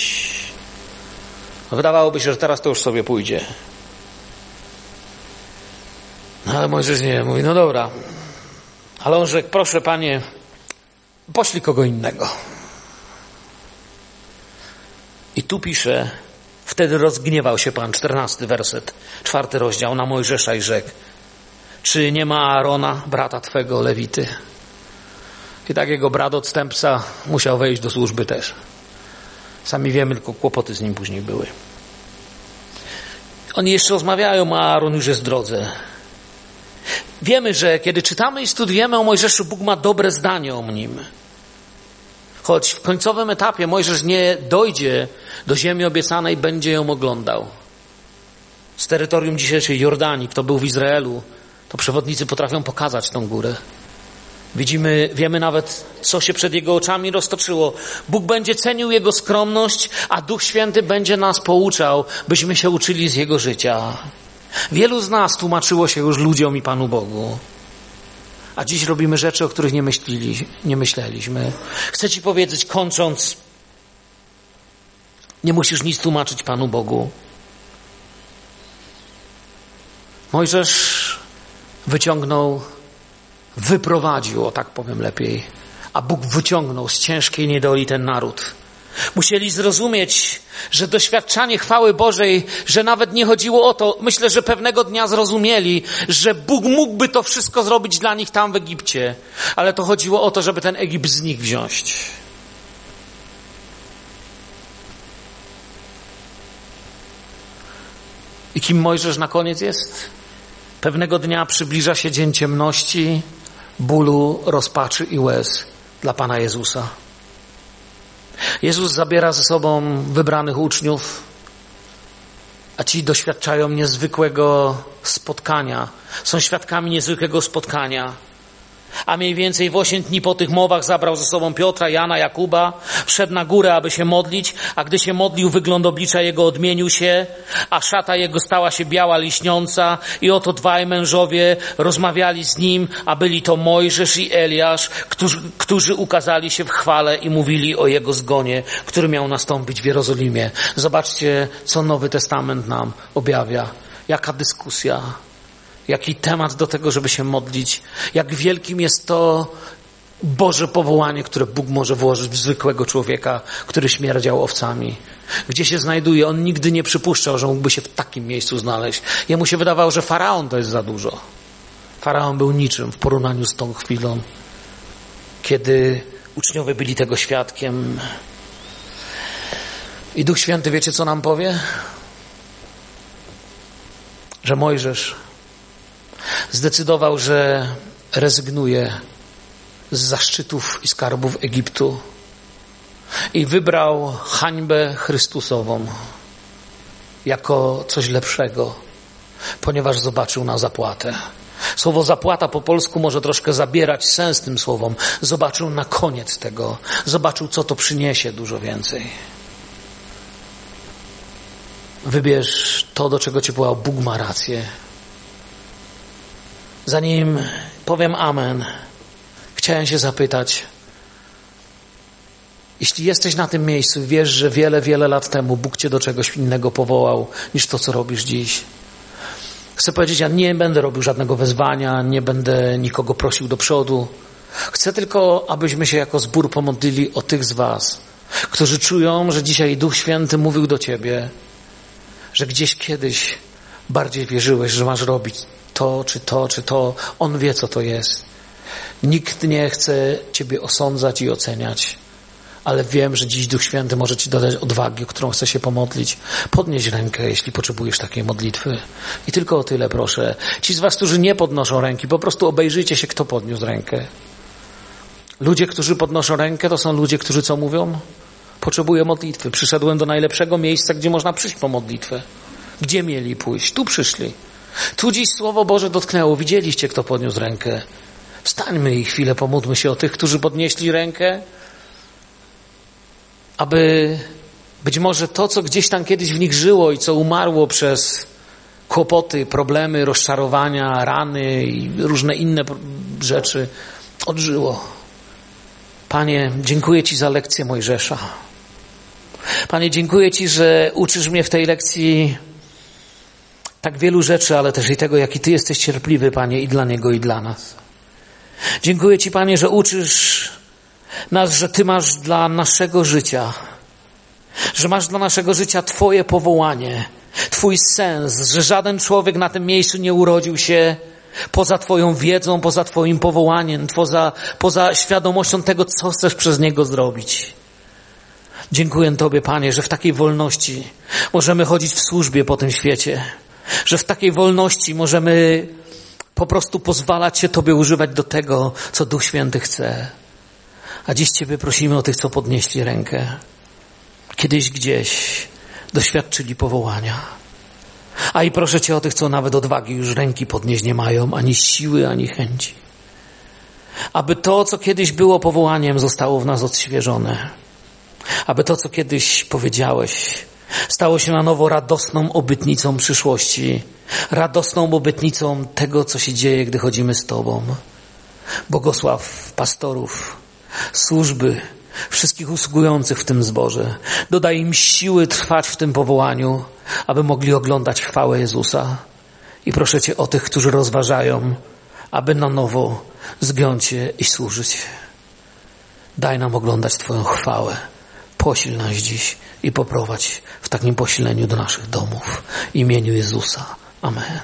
Wydawałoby się, że teraz to już sobie pójdzie. No ale Mojżesz nie, mówi, no dobra. Ale on rzekł, proszę panie, poślij kogo innego. I tu pisze, wtedy rozgniewał się Pan, czternasty werset, czwarty rozdział, na Mojżesza i rzekł, czy nie ma Arona, brata Twego, Lewity? I tak jego brat odstępca musiał wejść do służby też. Sami wiemy, tylko kłopoty z nim później były. Oni jeszcze rozmawiają, a Aaron już jest w drodze. Wiemy, że kiedy czytamy i studujemy o Mojżeszu, Bóg ma dobre zdanie o nim. Choć w końcowym etapie Mojżesz nie dojdzie do ziemi obiecanej, będzie ją oglądał. Z terytorium dzisiejszej Jordanii, kto był w Izraelu, to przewodnicy potrafią pokazać tą górę. Widzimy, wiemy nawet, co się przed jego oczami roztoczyło. Bóg będzie cenił jego skromność, a Duch Święty będzie nas pouczał, byśmy się uczyli z jego życia. Wielu z nas tłumaczyło się już ludziom i Panu Bogu. A dziś robimy rzeczy, o których nie, nie myśleliśmy. Chcę Ci powiedzieć, kończąc, nie musisz nic tłumaczyć Panu Bogu. Mojżesz wyciągnął, wyprowadził, o tak powiem lepiej, a Bóg wyciągnął z ciężkiej niedoli ten naród. Musieli zrozumieć, że doświadczanie chwały Bożej, że nawet nie chodziło o to, myślę, że pewnego dnia zrozumieli, że Bóg mógłby to wszystko zrobić dla nich tam w Egipcie, ale to chodziło o to, żeby ten Egipt z nich wziąć. I kim Mojżesz na koniec jest? Pewnego dnia przybliża się dzień ciemności, bólu, rozpaczy i łez dla Pana Jezusa. Jezus zabiera ze sobą wybranych uczniów, a ci doświadczają niezwykłego spotkania, są świadkami niezwykłego spotkania a mniej więcej w osiem dni po tych mowach zabrał ze sobą Piotra, Jana, Jakuba, wszedł na górę, aby się modlić, a gdy się modlił, wygląd oblicza jego odmienił się, a szata jego stała się biała, liśniąca i oto dwaj mężowie rozmawiali z nim, a byli to Mojżesz i Eliasz, którzy, którzy ukazali się w chwale i mówili o jego zgonie, który miał nastąpić w Jerozolimie. Zobaczcie, co Nowy Testament nam objawia. Jaka dyskusja, jaki temat do tego, żeby się modlić, jak wielkim jest to Boże powołanie, które Bóg może włożyć w zwykłego człowieka, który śmierdział owcami. Gdzie się znajduje? On nigdy nie przypuszczał, że mógłby się w takim miejscu znaleźć. Jemu się wydawało, że faraon to jest za dużo. Faraon był niczym w porównaniu z tą chwilą, kiedy uczniowie byli tego świadkiem. I Duch Święty, wiecie co nam powie? Że Mojżesz zdecydował, że rezygnuje z zaszczytów i skarbów Egiptu i wybrał hańbę Chrystusową jako coś lepszego, ponieważ zobaczył na zapłatę. Słowo zapłata po polsku może troszkę zabierać sens tym słowom. Zobaczył na koniec tego, zobaczył, co to przyniesie dużo więcej. Wybierz to, do czego Cię wołał. Bóg ma rację. Zanim powiem Amen, chciałem się zapytać, jeśli jesteś na tym miejscu i wiesz, że wiele, wiele lat temu Bóg Cię do czegoś innego powołał niż to, co robisz dziś. Chcę powiedzieć, ja nie będę robił żadnego wezwania, nie będę nikogo prosił do przodu. Chcę tylko, abyśmy się jako zbór pomodlili o tych z Was, którzy czują, że dzisiaj Duch Święty mówił do Ciebie, że gdzieś kiedyś bardziej wierzyłeś, że masz robić to, czy to, czy to. On wie, co to jest. Nikt nie chce Ciebie osądzać i oceniać, ale wiem, że dziś Duch Święty może Ci dodać odwagi, którą chce się pomodlić. Podnieś rękę, jeśli potrzebujesz takiej modlitwy. I tylko o tyle proszę. Ci z Was, którzy nie podnoszą ręki, po prostu obejrzyjcie się, kto podniósł rękę. Ludzie, którzy podnoszą rękę, to są ludzie, którzy co mówią? Potrzebuję modlitwy. Przyszedłem do najlepszego miejsca, gdzie można przyjść po modlitwę. Gdzie mieli pójść? Tu przyszli. Tu dziś Słowo Boże dotknęło. Widzieliście, kto podniósł rękę. Wstańmy i chwilę pomódlmy się o tych, którzy podnieśli rękę, aby być może to, co gdzieś tam kiedyś w nich żyło i co umarło przez kłopoty, problemy, rozczarowania, rany i różne inne rzeczy, odżyło. Panie, dziękuję Ci za lekcję Mojżesza. Panie, dziękuję Ci, że uczysz mnie w tej lekcji tak wielu rzeczy, ale też i tego, jaki Ty jesteś cierpliwy, Panie, i dla Niego, i dla nas. Dziękuję Ci, Panie, że uczysz nas, że Ty masz dla naszego życia, że masz dla naszego życia Twoje powołanie, Twój sens, że żaden człowiek na tym miejscu nie urodził się poza Twoją wiedzą, poza Twoim powołaniem, poza, poza świadomością tego, co chcesz przez niego zrobić. Dziękuję Tobie, Panie, że w takiej wolności możemy chodzić w służbie po tym świecie że w takiej wolności możemy Po prostu pozwalać się Tobie używać do tego, co Duch Święty chce. A dziś Ciebie prosimy o tych, co podnieśli rękę. Kiedyś gdzieś doświadczyli powołania. A i proszę Cię o tych, co nawet odwagi już ręki podnieść nie mają, ani siły, ani chęci. Aby to, co kiedyś było powołaniem, zostało w nas odświeżone. Aby to, co kiedyś powiedziałeś, stało się na nowo radosną obytnicą przyszłości, radosną obytnicą tego, co się dzieje, gdy chodzimy z Tobą. Błogosław pastorów, służby, wszystkich usługujących w tym zborze. Dodaj im siły trwać w tym powołaniu, aby mogli oglądać chwałę Jezusa. I proszę Cię o tych, którzy rozważają, aby na nowo zgiąć się i służyć. Daj nam oglądać Twoją chwałę. Posil nas dziś i poprowadź w takim posileniu do naszych domów. W imieniu Jezusa. Amen.